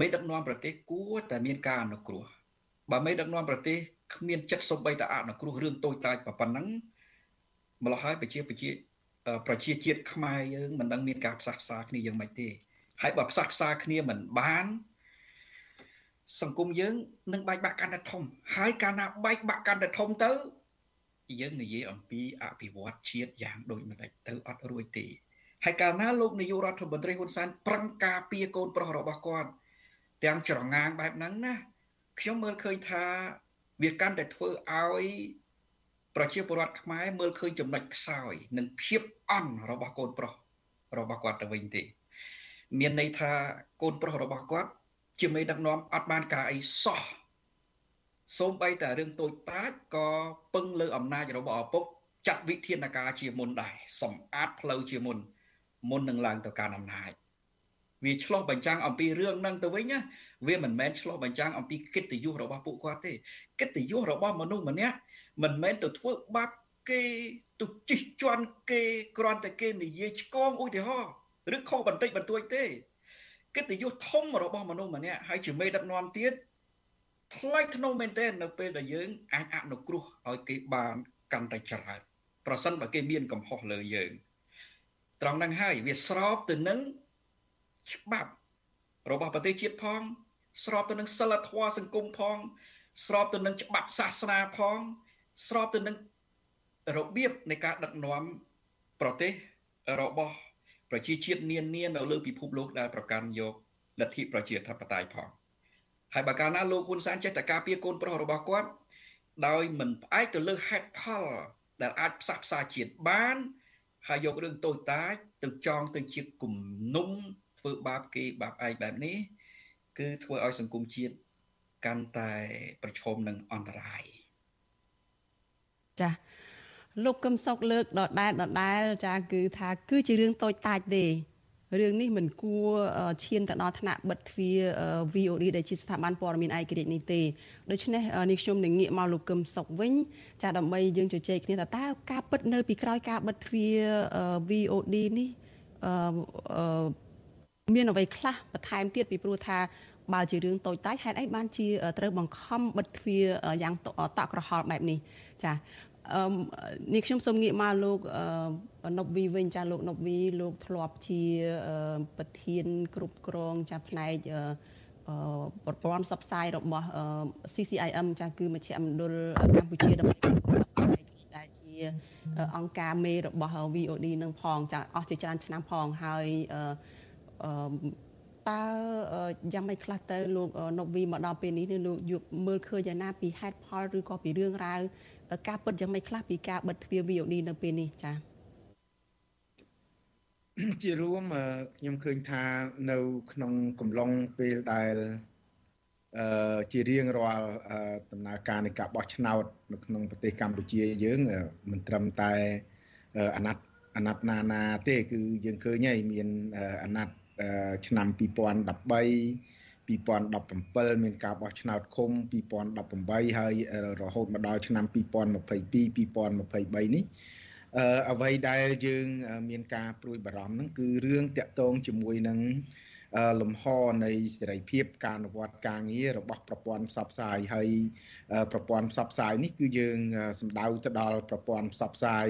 មេដឹកនាំប្រទេសគួរតែមានការអនុគ្រោះបើមេដឹកនាំប្រទេសគ្មានចិត្តសំបីតាអនុគ្រោះរឿងតូចតាចប៉ុណ្ណឹងម្ល៉េះហើយប្រជាប្រជាប្រជាជាតិខ្មែរយើងមិនដឹងមានការផ្សះផ្សាគ្នាយ៉ាងម៉េចទេ ហើយបើផ្សះផ្សាគ្នាមិនបាន សង្គមយើងនឹងបែកបាក់កាន់តែធំ ហើយកាលណាបែកបាក់កាន់តែធំទៅ យើងនិយាយអំពីអភិវឌ្ឍជាតិយ៉ាងដូចម្ដេចទៅអត់រួចទេហើយកាលណាលោកនាយករដ្ឋមន្ត្រីហ៊ុនសែនប្រឹងការពារកូនប្រុសរបស់គាត់ទាំងច្រងាងបែបហ្នឹងណាខ្ញុំមើលឃើញថាវាកាន់តែធ្វើឲ្យប្រជាពលរដ្ឋខ្មែរមើលឃើញចំណុចខ្សោយ និងភាពអន់របស់កូនប្រុសរបស់គាត់ទៅវិញទេ មានន័យថាកូនប្រុសរបស់គាត់ជាមេដឹកនាំអត់បានការអីសោះសូម្បីតែរឿងតូចតាចក៏ពឹងលើអំណាចរបស់ឪពុកចាត់វិធានការជាមុនដែរសម្អាតផ្លូវជាមុនមុននឹងឡើងទៅកាន់អំណាចវាឆ្លោះបញ្ចាំងអំពីរឿងហ្នឹងទៅវិញណាវាមិនមែនឆ្លោះបញ្ចាំងអំពីកិត្តិយសរបស់ពួកគាត់ទេកិត្តិយសរបស់មនុស្សម្នាក់មិនមែនទៅធ្វើបាបគេទៅជិះជាន់គេគ្រាន់តែគេនិយាយឆ្កងឧទាហរណ៍ ឬខុសបន្តិចបន្តួចទេកិត្តិយសធំរបស់មនុស្សម្នាក់ហើយជាមេដឹកនាំទៀតថ្លៃថ្នូរមែនទែននៅពេលដែលយើងអាចអនុគ្រោះឲ្យគេបានកាន់តែច្រើនប្រសិនបើគេមានកំហុសលើយើង ត្រង់ហ្នឹងហើយវាស្របទៅនឹងច្បាប់របស់ប្រទេសជាតិផង ស្របទៅនឹងសិលធម៌សង្គមផង ស្របទៅនឹងច្បាប់សាសនាផង ស្របទៅនឹងរបៀបនៃការដឹកនាំប្រទេសរបស់ ប្រជាជាតិនានានៅលើពិភពលោកដែលប្រកាន់យកលទ្ធិប្រជាធិបតេយ្យផងហើយបើកាលណាលោកហ៊ុនសែនចេះតែការពារកូនប្រុសរបស់គាត់ដោយមិនផ្អែកទៅលើហេតុផលដែលអាចផ្សះផ្សាជាតិបានហើយយករឿងតូចតាចទៅចងទៅជាគំនុំធ្វើបាបគេបាបឯងបែបនេះគឺធ្វើឲ្យសង្គមជាតិកាន់តែប្រឈមនឹងអន្តរាយចា លោកកឹមសុខលើកដដែលដដែលចាគឺថាគឺជារឿងតូចតាចទេរឿងនេះមិនគួរឈានទៅដល់ថ្នាក់បិទទ្វារ VOD ដែលជាស្ថាប័នព័ត៌មានឯករាជ្យនេះទេដូច្នេះនេះខ្ញុំនឹងងាកមកលោកកឹមសុខវិញចាដើម្បីយើងជជែកគ្នាថាតើការពិតនៅពីក្រោយការបិទទ្វារ VOD នេះមានអ្វីខ្លះបន្ថែមទៀតពីព្រោះថាបើជារឿងតូចតាចហេតុអីបានជាត្រូវបង្ខំបិទទ្វារយ៉ាងតក់ក្រហល់បែបនេះចាអឺ នេះខ្ញុំសូមងាកមកលោកណប់វីវិញចាលោកណប់វីលោកធ្លាប់ជាប្រធានគ្រប់គ្រងចាផ្នែកប្រព័ន្ធផ្សព្វផ្សាយរបស់ CCIM ចាគឺមជ្ឈមណ្ឌលកម្ពុជាដើម្បីផ្សព្វផ្សាយដែលជាអង្គការមេរបស់ VOD នឹងផងចាអស់ជាច្រើនឆ្នាំផងហើយអឺតើយ៉ាងម៉េចខ្លះទៅលោកណប់វីមកដល់ពេលនេះលោកយកមើលឃើញយ៉ាងណាពីហេតុផលឬក៏ពីរឿងរ៉ាវ ការពិតយ៉ាងម៉េចខ្លះពីការបិទទ្វារ VOD នៅពេលនេះចា៎ជារួមខ្ញុំឃើញថានៅក្នុងកំឡុងពេលដែលអឺជារៀងរាល់ដំណើរការនៃការបោះឆ្នោតនៅក្នុងប្រទេសកម្ពុជាយើងមិនត្រឹមតែអាណត្តិអាណត្តិណាណាទេ គឺយើងឃើញហើយមានអាណត្តិឆ្នាំ2013 2017មានការបោះឆ្នោតឃុំ2018ហើយរហូតមកដល់ឆ្នាំ2022 2023នេះអឺអ្វីដែលយើងមានការព្រួយបារម្ភហ្នឹងគឺរឿងតាក់ទងជាមួយនឹងលំហនៃសេរីភាពការអនុវត្តការងាររបស់ប្រព័ន្ធផ្សព្វផ្សាយហើយប្រព័ន្ធផ្សព្វផ្សាយនេះគឺយើងសម្ដៅទៅដល់ប្រព័ន្ធផ្សព្វផ្សាយ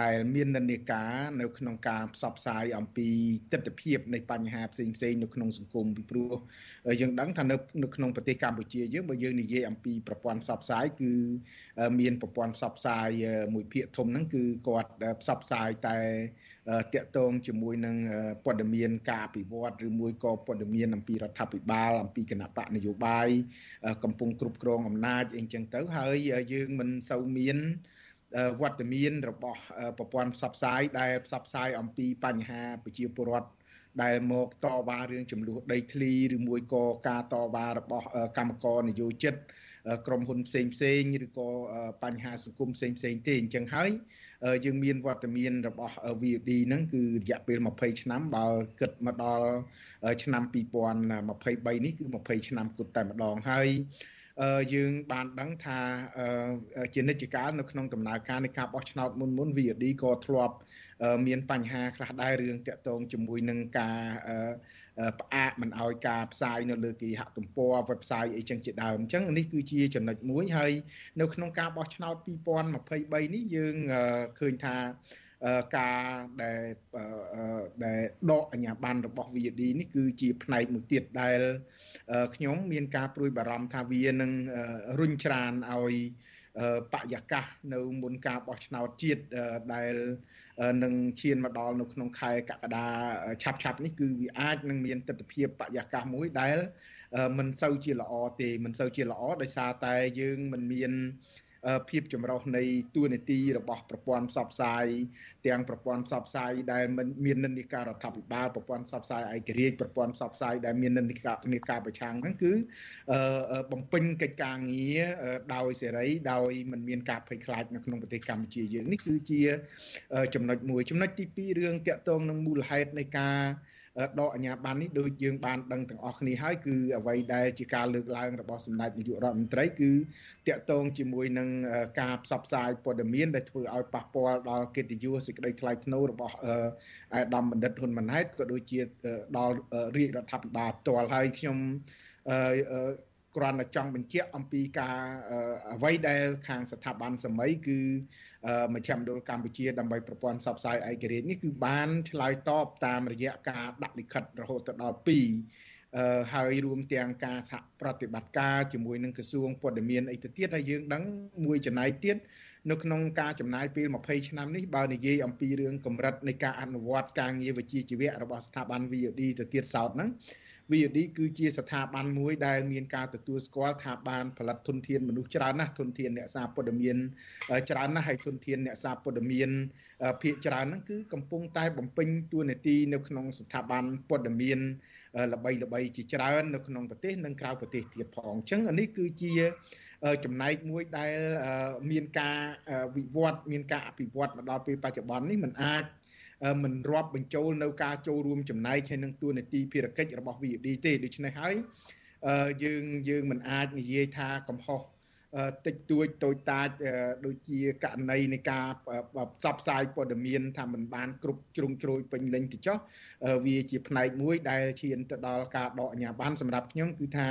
ដែលមាននិន្នាការនៅក្នុងការផ្សព្វផ្សាយអំពីទស្សនវិជ្ជានៃបញ្ហាផ្សេងផ្សេងនៅក្នុងសង្គមពីព្រោះយើងដឹងថានៅនៅក្នុងប្រទេសកម្ពុជាយើងបើយើងនិយាយអំពីប្រព័ន្ធផ្សព្វផ្សាយគឺមានប្រព័ន្ធផ្សព្វផ្សាយមួយភាគធំហ្នឹងគឺគាត់ផ្សព្វផ្សាយតែតាក់ទងជាមួយនឹងព័ត៌មានការអភិវឌ្ឍឬមួយក៏ព័ត៌មានអំពីរដ្ឋាភិបាលអំពីគណៈបកនយោបាយកំពុងគ្រប់គ្រងអំណាចអីចឹងទៅហើយយើងមិនសូវមាន វត្តមានរបស់ប្រព័ន្ធផ្សព្វផ្សាយដែលផ្សព្វផ្សាយអំពីបញ្ហាប្រជាពលរដ្ឋដែលមកតវ៉ារឿងចំនួនដីធ្លីឬមួយក៏ការតវ៉ារបស់កម្មករនយោជិតក្រុមហ៊ុនផ្សេងផ្សេងឬក៏បញ្ហាសង្គមផ្សេងផ្សេងទេអញ្ចឹងហើយយើងមានវត្តមានរបស់ VOD ហ្នឹងគឺរយៈពេល20ឆ្នាំបើគិតមកដល់ឆ្នាំ2023នេះគឺ20ឆ្នាំគត់តែម្ដងហើយ យើងបានដឹងថាជានិច្ចកាលនៅក្នុងដំណើរការនៃការបោះឆ្នោតមុនមុន VOD ក៏ធ្លាប់មានបញ្ហាខ្លះដែររឿងតាក់ទងជាមួយនឹងការផ្អាកមិនអោយការផ្សាយនៅលើគេហទំព័រ website អីចឹងជាដើមអញ្ចឹងនេះគឺជាចំណុចមួយហើយនៅក្នុងការបោះឆ្នោត2023នេះយើងឃើញថា ការដែលដែលដកអាញាប័ណ្ណរបស់ VD នេះគឺជាផ្នែកមួយទៀតដែលខ្ញុំមានការព្រួយបារម្ភថាវានឹងរុញច្រានឲ្យបរិយាកាសនៅមុនការបោះឆ្នោតជាតិដែលនឹងឈានមកដល់នៅក្នុងខែកក្កដាឆាប់ឆាប់នេះគឺវាអាចនឹងមានទស្សនវិជ្ជាបរិយាកាសមួយដែលមិនសូវជាល្អទេមិនសូវជាល្អដោយសារតែយើងមិនមាន ភាពចម្រុះនៃទួនាទីរបស់ប្រព័ន្ធផ្សព្វផ្សាយទាំងប្រព័ន្ធផ្សព្វផ្សាយដែលមាននិន្នាការរដ្ឋាភិបាលប្រព័ន្ធផ្សព្វផ្សាយឯករាជ្យប្រព័ន្ធផ្សព្វផ្សាយដែលមាននិន្នាការនិន្នាការប្រឆាំងហ្នឹងគឺបំពេញកិច្ចការងារដោយសេរីដោយមិនមានការភ័យខ្លាចនៅក្នុងប្រទេសកម្ពុជាយើងនេះគឺជាចំណុចមួយចំណុចទី2រឿងតាក់ទងនឹងមូលហេតុនៃការ ដកអាញាបាននេះដូចយើងបានដឹងទាំងអស់គ្នាហើយគឺអ្វីដែលជាការលើកឡើងរបស់សម្ដេចនាយករដ្ឋមន្ត្រីគឺតាក់ទងជាមួយនឹងការផ្សព្វផ្សាយព័ត៌មានដែលធ្វើឲ្យប៉ះពាល់ដល់កិត្តិយសសេចក្តីថ្លៃថ្នូររបស់អាដាមបណ្ឌិតហ៊ុនម៉ាណែតក៏ដូចជាដល់រាជរដ្ឋាភិបាលផ្ទាល់ហើយខ្ញុំគ្រាន់តែចង់បញ្ជាក់អំពីការអ្វីដែលខាងស្ថាប័នសម័យគឺ មជ្ឈមណ្ឌលកម្ពុជាដើម្បីប្រព័ន្ធផ្សព្វផ្សាយឯករាជ្យនេះគឺបានឆ្លើយតបតាមរយៈការដាក់លិខិតរហូតដល់2អឺហើយរួមទាំងការសហប្រតិបត្តិការជាមួយនឹងក្រសួងព័ត៌មានអីទៅទៀតហើយយើងដឹងមួយចំណែកទៀតនៅក្នុងការចំណាយពេល20ឆ្នាំនេះបើនិយាយអំពីរឿងកម្រិតនៃការអនុវត្តការងារវិជ្ជាជីវៈរបស់ស្ថាប័ន VOD ទៅទៀតសោតហ្នឹង VOD គឺជាស្ថាប័នមួយដែលមានការទទួលស្គាល់ថាបានផលិតធនធានមនុស្សច្រើនណាស់ធនធានអ្នកសារព័ត៌មានច្រើនណាស់ហើយធនធានអ្នកសារព័ត៌មានភាគច្រើនហ្នឹងគឺកំពុងតែបំពេញតួនាទីនៅក្នុងស្ថាប័នព័ត៌មានល្បីល្បីជាច្រើននៅក្នុងប្រទេសនិងក្រៅប្រទេសទៀតផងអញ្ចឹងនេះគឺជាចំណែកមួយដែលមានការវិវត្តមានការអភិវឌ្ឍមកដល់ពេលបច្ចុប្បន្ននេះมันអាច មិនរាប់បញ្ចូលនៅការចូលរួមចំណែកហើយនឹងទួលនីតិភារកិច្ចរបស់ VOD ទេដូច្នេះហើយយើងយើងមិនអាចនិយាយថាកំហុសតិចតួចតូចតាចដូចជាករណីនៃការផ្សព្វផ្សាយព័ត៌មានថាมันបានគ្រប់ជ្រុងជ្រោយពេញលេញទៅចុះវាជាផ្នែកមួយដែលឈានទៅដល់ការដកអាជ្ញាប័ណ្ណសម្រាប់ខ្ញុំគឺថា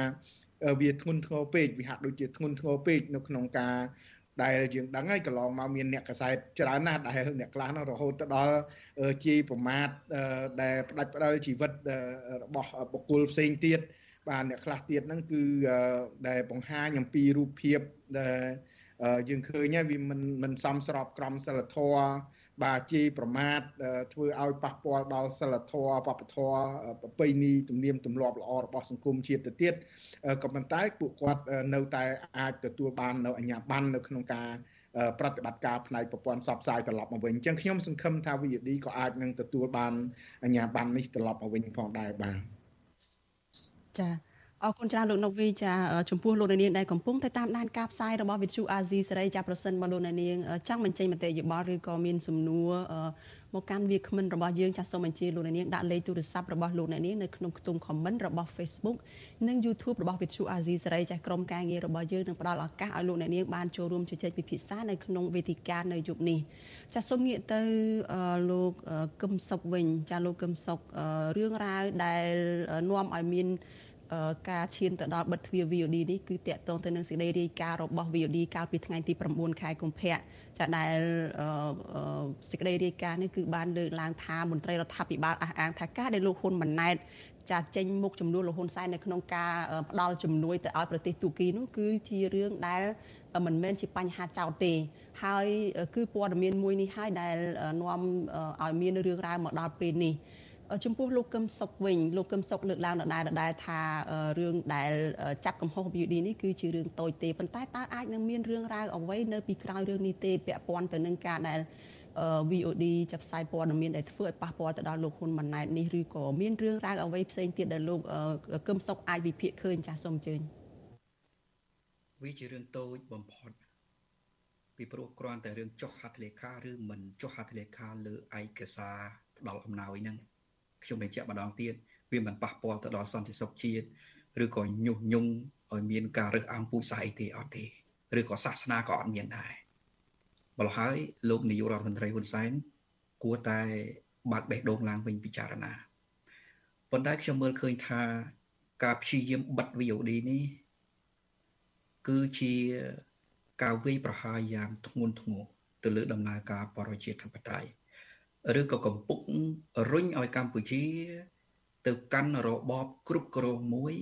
វាធ្ងន់ធ្ងរពេកវាហាក់ដូចជាធ្ងន់ធ្ងរពេកនៅក្នុងការ ដែលយើងដឹងហើយកន្លងមកមានអ្នកកសែតច្រើនណាស់ដែលអ្នកខ្លះនោះរហូតទៅដល់ជាប្រមាថដែលផ្ដាច់ផ្ដាល់ជីវិតរបស់បុគ្គលផ្សេងទៀតបាទអ្នកខ្លះទៀតហ្នឹងគឺដែលបង្ហាញអំពីរូបភាពដែលយើងឃើញហើយវាមិនមិនសមស្របក្រមសីលធម៌ បាទជាប្រមាថធ្វើឲ្យប៉ះពាល់ដល់សិលធម៌បព្វធម៌ប្រពៃណីទំនៀមទម្លាប់ល្អរបស់សង្គមជាតិទៅទៀតក៏ប៉ុន្តែពួកគាត់នៅតែអាចទទួលបាននៅអញ្ញាប័ណ្ណនៅក្នុងការប្រតិបត្តិការផ្នែកប្រព័ន្ធផ្សព្វផ្សាយត្រឡប់មកវិញអញ្ចឹងខ្ញុំសង្ឃឹមថា VOD ក៏អាចនឹងទទួលបានអញ្ញាប័ណ្ណនេះត្រឡប់មកវិញផងដែរបាទចា៎ អរគុណច្រើនលោកនុកវីចាចំពោះលោកនាងដែលកំពុងតែតាមដានការផ្សាយរបស់វិទ្យុអាស៊ីសេរីចាប្រសិនបើលោកនាងចង់បញ្ចេញមតិយោបល់ឬក៏មានសំណួរមកកាន់វាគ្មិនរបស់យើងចាសសូមអញ្ជើញលោកនាងដាក់លេខទូរស័ព្ទរបស់លោកនាងនៅក្នុងខ្ទង់ comment របស់ Facebook និង YouTube របស់វិទ្យុអាស៊ីសេរីចាសក្រុមការងាររបស់យើងនឹងផ្ដល់ឱកាសឲ្យលោកនាងបានចូលរួមជជែកពិភាក្សានៅក្នុងវេទិកានៅយប់នេះចាសសូមងាកទៅលោកកឹមសុកវិញចាសលោកកឹមសុករឿងរ៉ាវដែលនាំឲ្យមាន ការឈានទៅដល់បិទទ្វារ VOD នេះគឺតាក់ទងទៅនឹងសេចក្តីរាយការណ៍របស់ VOD កាលពីថ្ងៃទី9ខែកុម្ភៈចាដែលសេចក្តីរាយការណ៍នេះគឺបានលើកឡើងថាមន្ត្រីរដ្ឋាភិបាលអះអាងថាការដែលលោកហ៊ុនម៉ាណែតចាចេញមុខចំនួនលោកហ៊ុនសែននៅក្នុងការផ្ដាល់ជំនួយទៅឲ្យប្រទេសទូគីនោះគឺជារឿងដែលមិនមែនជាបញ្ហាចោតទេហើយគឺព័ត៌មានមួយនេះហើយដែលនាំឲ្យមានរឿងរ៉ាវមកដល់ពេលនេះ ចំពោះលោកកឹមសុខវិញលោកកឹមសុខលើកឡើងដដែលដដែលថារឿងដែលចាប់កំហុស VOD នេះគឺជារឿងតូចទេប៉ុន្តែតើអាចនឹងមានរឿងរ៉ាវអ្វីនៅពីក្រោយរឿងនេះទេពាក់ព័ន្ធទៅនឹងការដែល VOD ចាប់ផ្សាយព័ត៌មានដែលធ្វើឲ្យប៉ះពាល់ទៅដល់លោកហ៊ុនម៉ាណែតនេះឬក៏មានរឿងរ៉ាវអ្វីផ្សេងទៀតដែលលោកកឹមសុខអាចវិភាគឃើញចាស់សូមអញ្ជើញវាជារឿងតូចបំផុតពីព្រោះគ្រាន់តែរឿងចុះហត្ថលេខាឬមិនចុះហត្ថលេខាលើឯកសារផ្ដល់អំណោយហ្នឹង ខ្ញុំបញ្ជាក់ម្ដងទៀតវាមិនប៉ះពាល់ទៅដល់សន្តិសុខជាតិឬក៏ញុះញង់ឲ្យមានការរើសអើងពូជសាសន៍អីទេអត់ទេឬក៏សាសនាក៏អត់មានដែរម្ល៉េះហើយលោកនាយករដ្ឋមន្ត្រីហ៊ុនសែនគួរតែបើកបេះដូងឡើងវិញពិចារណាប៉ុន្តែខ្ញុំមើលឃើញថាការព្យាយាមបិទ VOD នេះគឺជាការវាយប្រហារយ៉ាងធ្ងន់ធ្ងរទៅលើដំណើរការបរិជាធិបតេយ្យ ឬក៏កំពុងរុញឲ្យកម្ពុជា ទៅកាន់របបគ្រប់គ្រងមួយ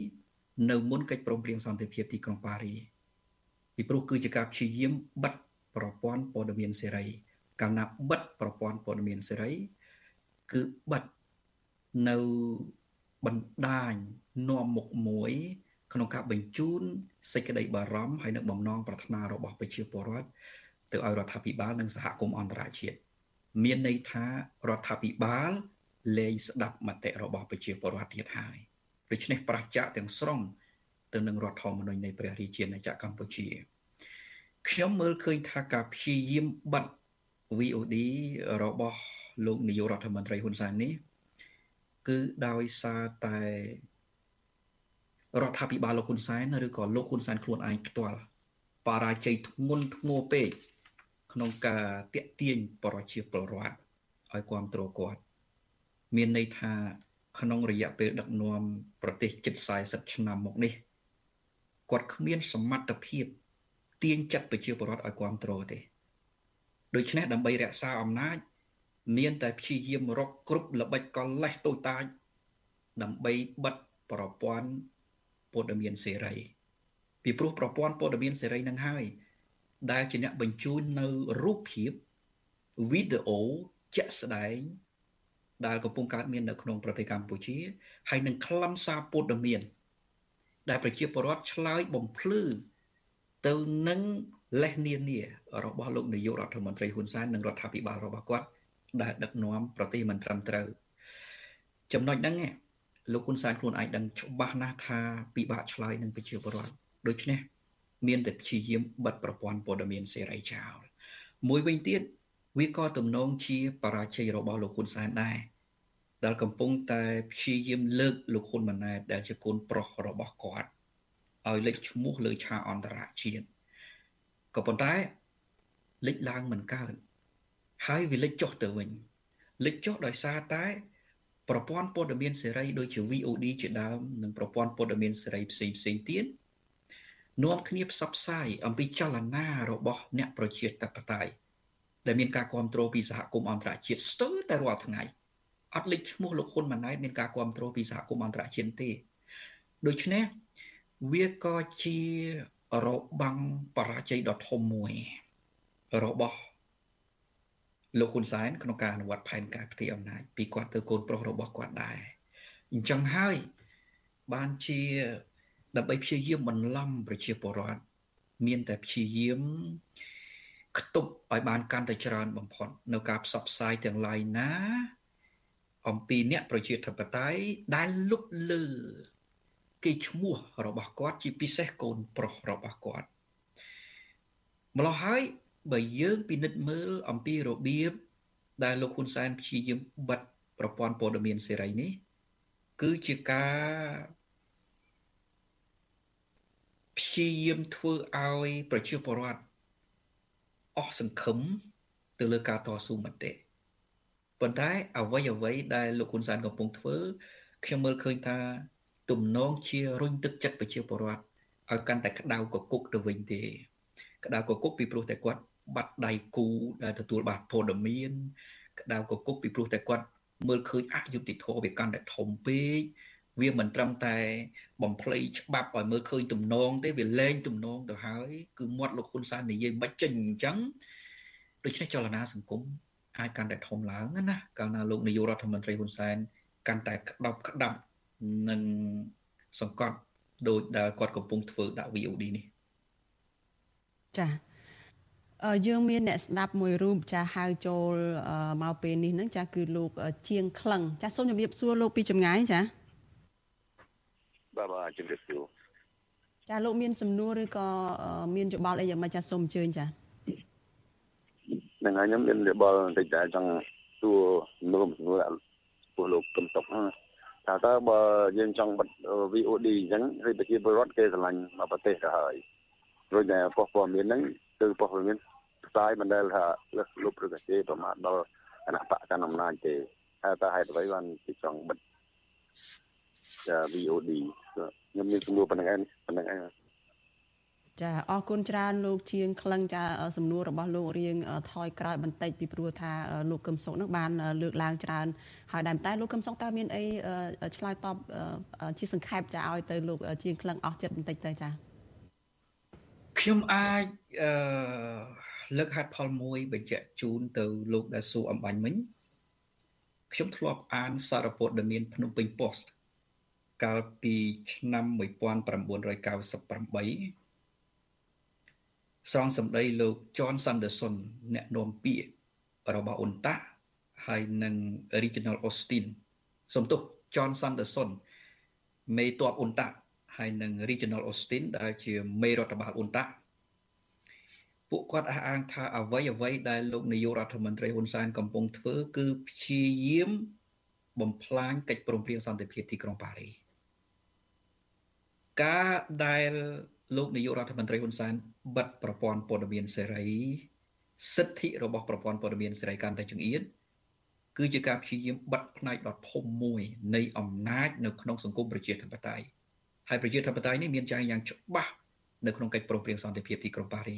នៅមុនកិច្ចព្រមព្រៀងសន្តិភាពទីក្រុងប៉ារីពីព្រោះគឺជាការព្យាយាមបិទប្រព័ន្ធព័ត៌មានសេរី កាលណាបិទប្រព័ន្ធព័ត៌មានសេរី គឺបិទនៅបណ្ដាញនាំមុខមួយ ក្នុងការបញ្ជូនសេចក្តីបារម្ភហើយនិងបំណងប្រាថ្នារបស់ប្រជាពលរដ្ឋទៅឲ្យរដ្ឋាភិបាលនិងសហគមន៍អន្តរជាតិ មានន័យថារដ្ឋាភិបាលលែងស្ដាប់មតិរបស់ប្រជាពលរដ្ឋទៀតហើយដូច្នេះប្រជាទាំងស្រុងទៅនឹងរដ្ឋធម្មនុញ្ញនៃព្រះរាជាណាចក្រកម្ពុជាខ្ញុំមើលឃើញថាការព្យាយាមបិទ VOD របស់លោកនាយករដ្ឋមន្ត្រីហ៊ុនសែននេះ គឺដោយសារតែរដ្ឋាភិបាលលោកហ៊ុនសែនឬក៏លោកហ៊ុនសែនខ្លួនឯងផ្ទាល់បរាជ័យធ្ងន់ធ្ងរពេក ក្នុងការតាក់ទាញប្រជាពលរដ្ឋឲ្យគ្រប់គ្រងគាត់ មានន័យថាក្នុងរយៈពេលដឹកនាំប្រទេសជិត40ឆ្នាំមកនេះគាត់គ្មានសមត្ថភាពទាញចិត្តប្រជាពលរដ្ឋឲ្យគ្រប់គ្រងទេដូច្នេះដើម្បីរក្សាអំណាចមានតែព្យាយាមរកគ្រប់ល្បិចកលលេសតូចតាចដើម្បីបិទប្រព័ន្ធព័ត៌មានសេរីពីព្រោះប្រព័ន្ធព័ត៌មានសេរីនឹងហើយ ដែលជាអ្នកបញ្ជូននៅរូបភាពវីដេអូជាក់ស្ដែងដែលកំពុងកើតមាននៅក្នុងប្រទេសកម្ពុជា ហើយនឹងខ្លឹមសារព័ត៌មាន ដែលប្រជាពលរដ្ឋឆ្លើយបំភ្លឺទៅនឹងលេសនានារបស់លោកនាយករដ្ឋមន្ត្រីហ៊ុនសែននិងរដ្ឋាភិបាលរបស់គាត់ ដែលដឹកនាំប្រទេសមិនត្រឹមត្រូវចំណុចហ្នឹងលោកហ៊ុនសែនខ្លួនឯងដឹងច្បាស់ណាស់ថាពិបាកឆ្លើយនឹងប្រជាពលរដ្ឋដូច្នេះ មានតែព្យាយាមបិទប្រព័ន្ធព័ត៌មានសេរីចោលមួយវិញទៀតវាក៏ទំនងជាបរាជ័យរបស់លោកហ៊ុនសែនដែរដែលកំពុងតែព្យាយាមលើកលោកហ៊ុនម៉ាណែតដែលជាកូនប្រុសរបស់គាត់ឲ្យលេចឈ្មោះលើឆាកអន្តរជាតិក៏ប៉ុន្តែលេចឡើងមិនកើតហើយវាលេចចុះទៅវិញលេចចុះដោយសារតែប្រព័ន្ធព័ត៌មានសេរីដូចជា VOD ជាដើមនិងប្រព័ន្ធព័ត៌មានសេរីផ្សេងផ្សេងទៀត នាំគ្នាផ្សព្វផ្សាយអំពីចលនារបស់អ្នកប្រជាធិបតេយ្យដែលមានការគ្រប់គ្រងពីសហគមន៍អន្តរជាតិស្ទើរតែរាល់ថ្ងៃអត់លេចឈ្មោះលោកហ៊ុនម៉ាណែតមានការគ្រប់គ្រងពីសហគមន៍អន្តរជាតិទេដូច្នេះវាក៏ជារបាំងបរាជ័យដ៏ធំមួយរបស់លោកហ៊ុនសែនក្នុងការអនុវត្តផែនការផ្ទៃអំណាចពីគាត់ទៅកូនប្រុសរបស់គាត់ដែរអញ្ចឹងហើយបានជា ដើម្បីព្យាយាមបន្លំប្រជាពលរដ្ឋមានតែព្យាយាមខ្ទប់ឲ្យបានកាន់តែច្រើនបំផុតនៅការផ្សព្វផ្សាយទាំងឡាយណា អំពីអ្នកប្រជាធិបតេយ្យដែលលុបលើគេឈ្មោះរបស់គាត់ជាពិសេសកូនប្រុសរបស់គាត់ម្ល៉េះហើយបើយើងពិនិត្យមើលអំពីរបៀបដែលលោកហ៊ុនសែនព្យាយាមបិទប្រព័ន្ធព័ត៌មានសេរីនេះ គឺជាការ ព្យាយាមធ្វើឲ្យប្រជាពលរដ្ឋអស់សង្ឃឹមទៅលើការតស៊ូមតិប៉ុន្តែអ្វីអ្វីដែលលោកហ៊ុនសែនកំពុងធ្វើខ្ញុំមើលឃើញថា ទំនងជារុញទឹកចិត្តប្រជាពលរដ្ឋឲ្យកាន់តែក្តៅកគុកទៅវិញទេ ក្តៅកគុកពីព្រោះតែគាត់បាត់ដៃគូដែលទទួលបានព័ត៌មានក្តៅកគុកពីព្រោះតែគាត់មើលឃើញអយុត្តិធម៌វាកាន់តែធំពេក វាមិនត្រឹមតែបំភ្លៃច្បាប់ឲ្យមើលឃើញទំនងទេវាលែងទំនងទៅហើយ គឺមាត់លោកហ៊ុនសែននិយាយមិនចេញអញ្ចឹងដូច្នេះចលនាសង្គមអាចកាន់តែធំឡើងណាកាលណាលោកនាយករដ្ឋមន្ត្រីហ៊ុនសែនកាន់តែក្តប់ក្តាប់នឹងសង្កត់ដោយដែលគាត់កំពុងធ្វើដាក់ VOD នេះចាយើងមានអ្នកស្ដាប់មួយរូបចាហៅចូលមកពេលនេះហ្នឹងចាគឺលោកជាងក្លឹងចាសូមជម្រាបសួរលោកពីចម្ងាយចា បាទបាទជម្រាបសួរចាលោកមានសំណួរឬក៏មានយោបល់អីយ៉ាងម៉េចចាសូមអញ្ជើញចានឹងហើយខ្ញុំមានយោបល់បន្តិចតែចង់សួរលោកសំណួរពួកលោកកំតុកហ្នឹងថាតើបើយើងចង់បិទ VOD អញ្ចឹងហើយប្រជាពលរដ្ឋគេឆ្លាញ់មកប្រទេសទៅហើយរួចតែប៉ុស្តិ៍ព័ត៌មានហ្នឹងគឺប៉ុស្តិ៍ព័ត៌មានផ្សាយមិនដែលថាលឹះលុបឬក៏ជេរប្រមាថដល់គណៈបកកណ្ដាលអំណាចទេហើយតើហេតុអ្វីបានគេចង់បិទ VOD ខ្ញុំមានសំណួរប៉ុណ្្នឹងឯងប៉ុណ្្នឹងឯងចាអរគុណច្រើនលោកជាងក្លឹងចាសំណួររបស់លោករៀងថយក្រោយបន្តិចពីព្រោះថាលោកកឹមសុខនឹងបានលើកឡើងច្រើនហើយតែតែលោកកឹមសុខតើមានអីឆ្លើយតបជាសង្ខេបចាឲ្យទៅលោកជាងក្លឹងអស់ចិត្តបន្តិចទៅចាខ្ញុំអាចអឺលើកហេតុផលមួយបញ្ជាក់ជូនទៅលោកដែលសួរអំបញ្ញមិញខ្ញុំធ្លាប់អានសារព័ត៌មានភ្នំពេញ Post កាលពីឆ្នាំ1998ស្រង់សម្ដីលោក John Sanderson អ្នកនាំពាក្យរបស់អ៊ុនតាហើយនិង Regional Austin សំទោស John Sanderson មេតបអ៊ុនតាហើយនិង Regional Austin ដែលជាមេរដ្ឋបាលអ៊ុនតាពួកគាត់អះអាងថាអ្វីអ្វីដែលលោកនាយករដ្ឋមន្ត្រីហ៊ុនសែនកំពុងធ្វើ គឺព្យាយាមបំផ្លាញកិច្ចព្រមព្រៀងសន្តិភាពទីក្រុងប៉ារី ការដែលលោកនាយករដ្ឋមន្ត្រីហ៊ុនសែនបិទប្រព័ន្ធព័ត៌មានសេរីសិទ្ធិរបស់ប្រព័ន្ធព័ត៌មានសេរីកាន់តែចង្អៀតគឺជាការព្យាយាមបិទផ្នែកដ៏ធំមួយនៃអំណាចនៅក្នុងសង្គមប្រជាធិបតេយ្យហើយប្រជាធិបតេយ្យនេះមានចែងយ៉ាងច្បាស់នៅក្នុងកិច្ចព្រមព្រៀងសន្តិភាពទីក្រុងប៉ារី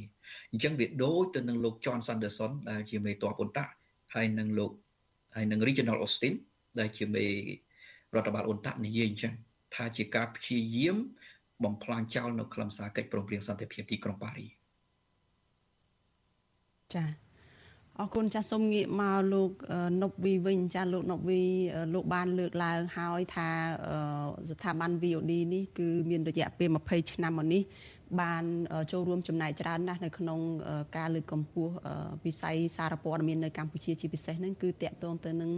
អញ្ចឹងវាដូចទៅនឹងលោក John Sanderson ដែលជាមេតបអ៊ុនតាហើយនឹងលោកហើយនឹង Regional Austin ដែលជាមេរដ្ឋបាលអ៊ុនតានិយាយអញ្ចឹង ថាជាការព្យាយាម បំផ្លាញចោលនៅខ្លឹមសារកិច្ចព្រមព្រៀងសន្តិភាពទីក្រុងប៉ារីចាអរគុណចាសសូមងាកមកលោកណប់វីវិញចាលោកណប់វីលោកបានលើកឡើងហើយថាស្ថាប័ន VOD នេះគឺមានរយៈពេល20ឆ្នាំមកនេះ បានចូលរួមចំណែកច្រើនណាស់នៅក្នុងការលើកកម្ពស់វិស័យសារព័ត៌មាននៅកម្ពុជាជាពិសេសហ្នឹងគឺតាក់ទងទៅនឹង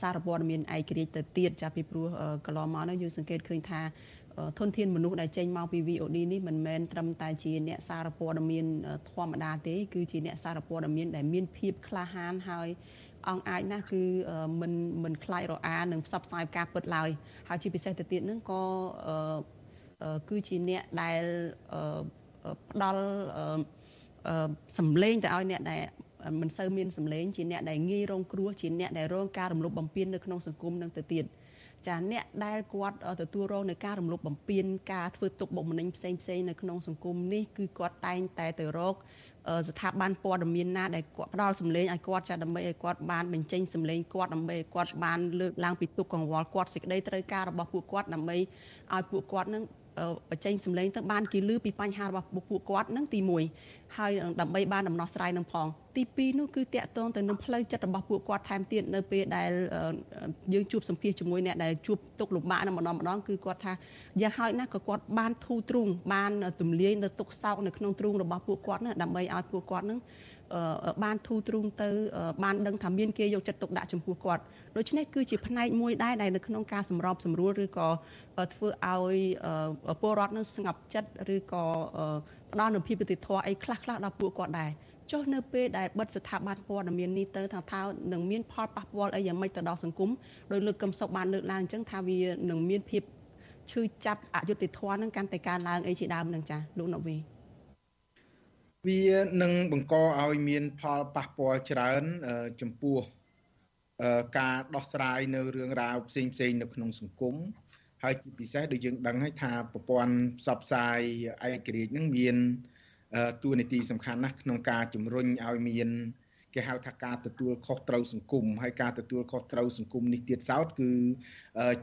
សារព័ត៌មានឯករាជ្យទៅទៀតចាពីព្រោះកន្លងមកហ្នឹងយើងសង្កេតឃើញថាធនធានមនុស្សដែលចេញមកពី VOD នេះមិនមែនត្រឹមតែជាអ្នកសារព័ត៌មានធម្មតាទេ គឺជាអ្នកសារព័ត៌មានដែលមានភាពក្លាហានហើយអង្គអាចណាស់គឺមិនមិនខ្លាចរអានឹងផ្សព្វផ្សាយការពិតឡើយហើយជាពិសេសទៅទៀតនឹងក៏ គឺជាអ្នកដែលផ្ដល់សម្លេងទៅឲ្យអ្នកដែលមិនសូវមានសម្លេងជាអ្នកដែលងាយរងគ្រោះជាអ្នកដែលរងការរំលោភបំពាននៅក្នុងសង្គមនឹងទៅទៀតចាអ្នកដែលគាត់ទទួលរងនៃការរំលោភបំពានការធ្វើទុកបុកម្នេញផ្សេងផ្សេងនៅក្នុងសង្គមនេះគឺគាត់តែងតែទៅរកស្ថាប័នព័ត៌មានណាដែលគាត់ផ្ដល់សម្លេងឲ្យគាត់ចាដើម្បីឲ្យគាត់បានបញ្ចេញសម្លេងគាត់ដើម្បីឲ្យគាត់បានលើកឡើងពីទុកកង្វល់គាត់សេចក្តីត្រូវការរបស់ពួកគាត់ដើម្បីឲ្យពួកគាត់នឹង បញ្ចេញសម្លេងទៅបានគេលឺពីបញ្ហារបស់ពួកគាត់នឹងទី1ហើយដើម្បីបានដំណោះស្រាយនឹងផង ទី2នោះគឺតាក់ទងទៅនឹងផ្លូវចិត្តរបស់ពួកគាត់ថែមទៀតនៅពេលដែលយើងជួបសម្ភាសជាមួយអ្នកដែលជួបទុកលំបាកនឹងម្ដងម្ដងគឺគាត់ថាយ៉ាងហោចណាស់ក៏គាត់បានធូរទ្រូងបានទម្លាយនៅទុកសោកនៅក្នុងទ្រូងរបស់ពួកគាត់ណាដើម្បីឲ្យពួកគាត់នឹង បានធូរទ្រូងទៅបានដឹងថាមានគេយកចិត្តទុកដាក់ចំពោះគាត់ដូច្នេះគឺជាផ្នែកមួយដែរដែលនៅក្នុងការសម្របសម្រួលឬក៏ធ្វើឲ្យពលរដ្ឋនឹងស្ងប់ចិត្តឬក៏ផ្ដល់នូវភាពយុត្តិធម៌អីខ្លះខ្លះដល់ពួកគាត់ដែរចុះនៅពេលដែលបិទស្ថាប័នព័ត៌មាននេះទៅថាថានឹងមានផលប៉ះពាល់អីយ៉ាងម៉េចទៅដល់សង្គមដោយលោកកឹមសុខបានលើកឡើងអញ្ចឹងថាវានឹងមានភាពឈឺចាប់អយុត្តិធម៌នឹងកាន់តែកើនឡើងអីជាដើមនឹងចាលោកណូវី វានឹងបង្កឲ្យមានផលប៉ះពាល់ច្រើន ចំពោះការដោះស្រាយនៅរឿងរ៉ាវផ្សេងផ្សេងនៅក្នុងសង្គមហើយជាពិសេសដូចយើងដឹងហើយថាប្រព័ន្ធផ្សព្វផ្សាយឯករាជ្យនឹងមានតួនាទីសំខាន់ណាស់ក្នុងការជំរុញឲ្យមាន គេហៅថាការទទួលខុសត្រូវសង្គមហើយការទទួលខុសត្រូវសង្គមនេះទៀតសោតគឺ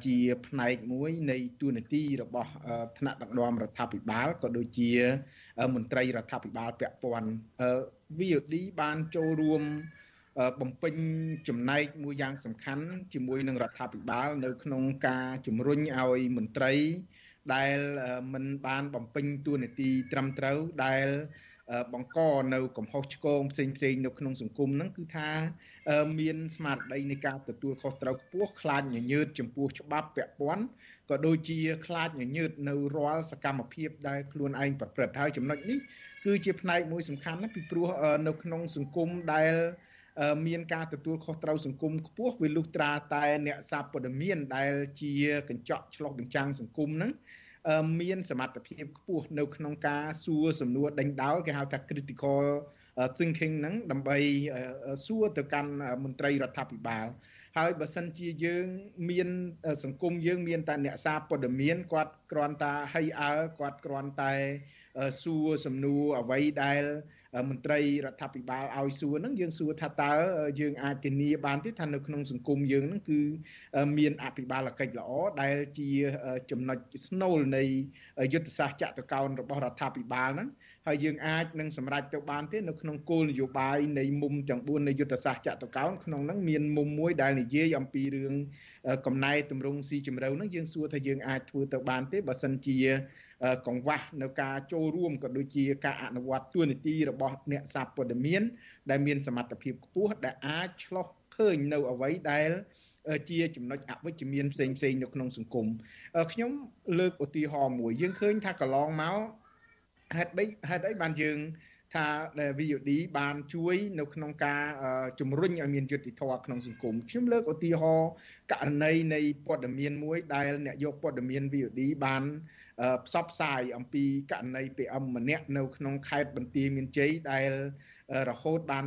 ជាផ្នែកមួយនៃទួនាទីរបស់ថ្នាក់ដឹកនាំរដ្ឋាភិបាលក៏ដូចជាមន្ត្រីរដ្ឋាភិបាលពាក់ព័ន្ធ VOD បានចូលរួមបំពេញចំណែកមួយយ៉ាងសំខាន់ជាមួយនឹងរដ្ឋាភិបាលនៅក្នុងការជំរុញឲ្យមន្ត្រីដែលមិនបានបំពេញតួនាទីត្រឹមត្រូវដែល បង្កនៅកំហុសឆ្គងផ្សេងផ្សេងនៅក្នុងសង្គមហ្នឹងគឺថាមានស្មារតីនៃការទទួលខុសត្រូវខ្ពស់ខ្លាចញញើតចំពោះច្បាប់ពាក់ព័ន្ធក៏ដូចជាខ្លាចញញើតនៅរាល់សកម្មភាពដែលខ្លួនឯងប្រព្រឹត្តហើយចំណុចនេះគឺជាផ្នែកមួយសំខាន់ណាស់ពីព្រោះនៅក្នុងសង្គមដែលមានការទទួលខុសត្រូវសង្គមខ្ពស់វាលុះត្រាតែអ្នកសារព័ត៌មានដែលជាកញ្ចក់ឆ្លុះបញ្ចាំងសង្គមហ្នឹង មានសមត្ថភាពខ្ពស់នៅក្នុងការសួរសំណួរដេញដោលគេហៅថា critical thinking ហ្នឹងដើម្បីសួរទៅកាន់មន្ត្រីរដ្ឋាភិបាលហើយបើសិនជាយើងមានសង្គមយើងមានតែអ្នកសារព័ត៌មានគាត់គ្រាន់តែហីអើគាត់គ្រាន់តែសួរសំណួរអ្វីដែល មន្ត្រីរដ្ឋាភិបាលឲ្យសួរហ្នឹងយើងសួរថាតើយើងអាចធានាបានទេថានៅក្នុងសង្គមយើងហ្នឹងគឺមានអភិបាលកិច្ចល្អដែលជាចំណុចស្នូលនៃយុទ្ធសាស្ត្រចតុកោណរបស់រដ្ឋាភិបាលហ្នឹងហើយយើងអាចនឹងសម្រេចទៅបានទេនៅក្នុងគោលនយោបាយនៃមុំទាំង4នៃយុទ្ធសាស្ត្រចតុកោណក្នុងហ្នឹងមានមុំមួយដែលនិយាយអំពីរឿងកំណែតម្រង់ស៊ីជម្រៅហ្នឹងយើងសួរថាយើងអាចធ្វើទៅបានទេបើសិនជា កង្វះនៅការចូលរួមក៏ដូចជាការអនុវត្តទួនាទីរបស់អ្នកសារព័ត៌មាន ដែលមានសមត្ថភាពខ្ពស់ដែលអាចឆ្លោះឃើញនៅអ្វីដែលជាចំណុចអវិជ្ជមានផ្សេងផ្សេងនៅក្នុងសង្គមខ្ញុំលើកឧទាហរណ៍មួយយើងឃើញថាកន្លងមកហេតុបីហេតុអីបានយើងថាដែល VOD បានជួយនៅក្នុងការជំរុញឲ្យមានយុត្តិធម៌ក្នុងសង្គមខ្ញុំលើកឧទាហរណ៍ករណីនៃព័ត៌មានមួយដែលអ្នកយកព័ត៌មាន VOD បាន ផ្សព្វផ្សាយអំពីករណី PM ម្នាក់នៅក្នុងខេត្តបន្ទាយមានជ័យដែលរហូតបាន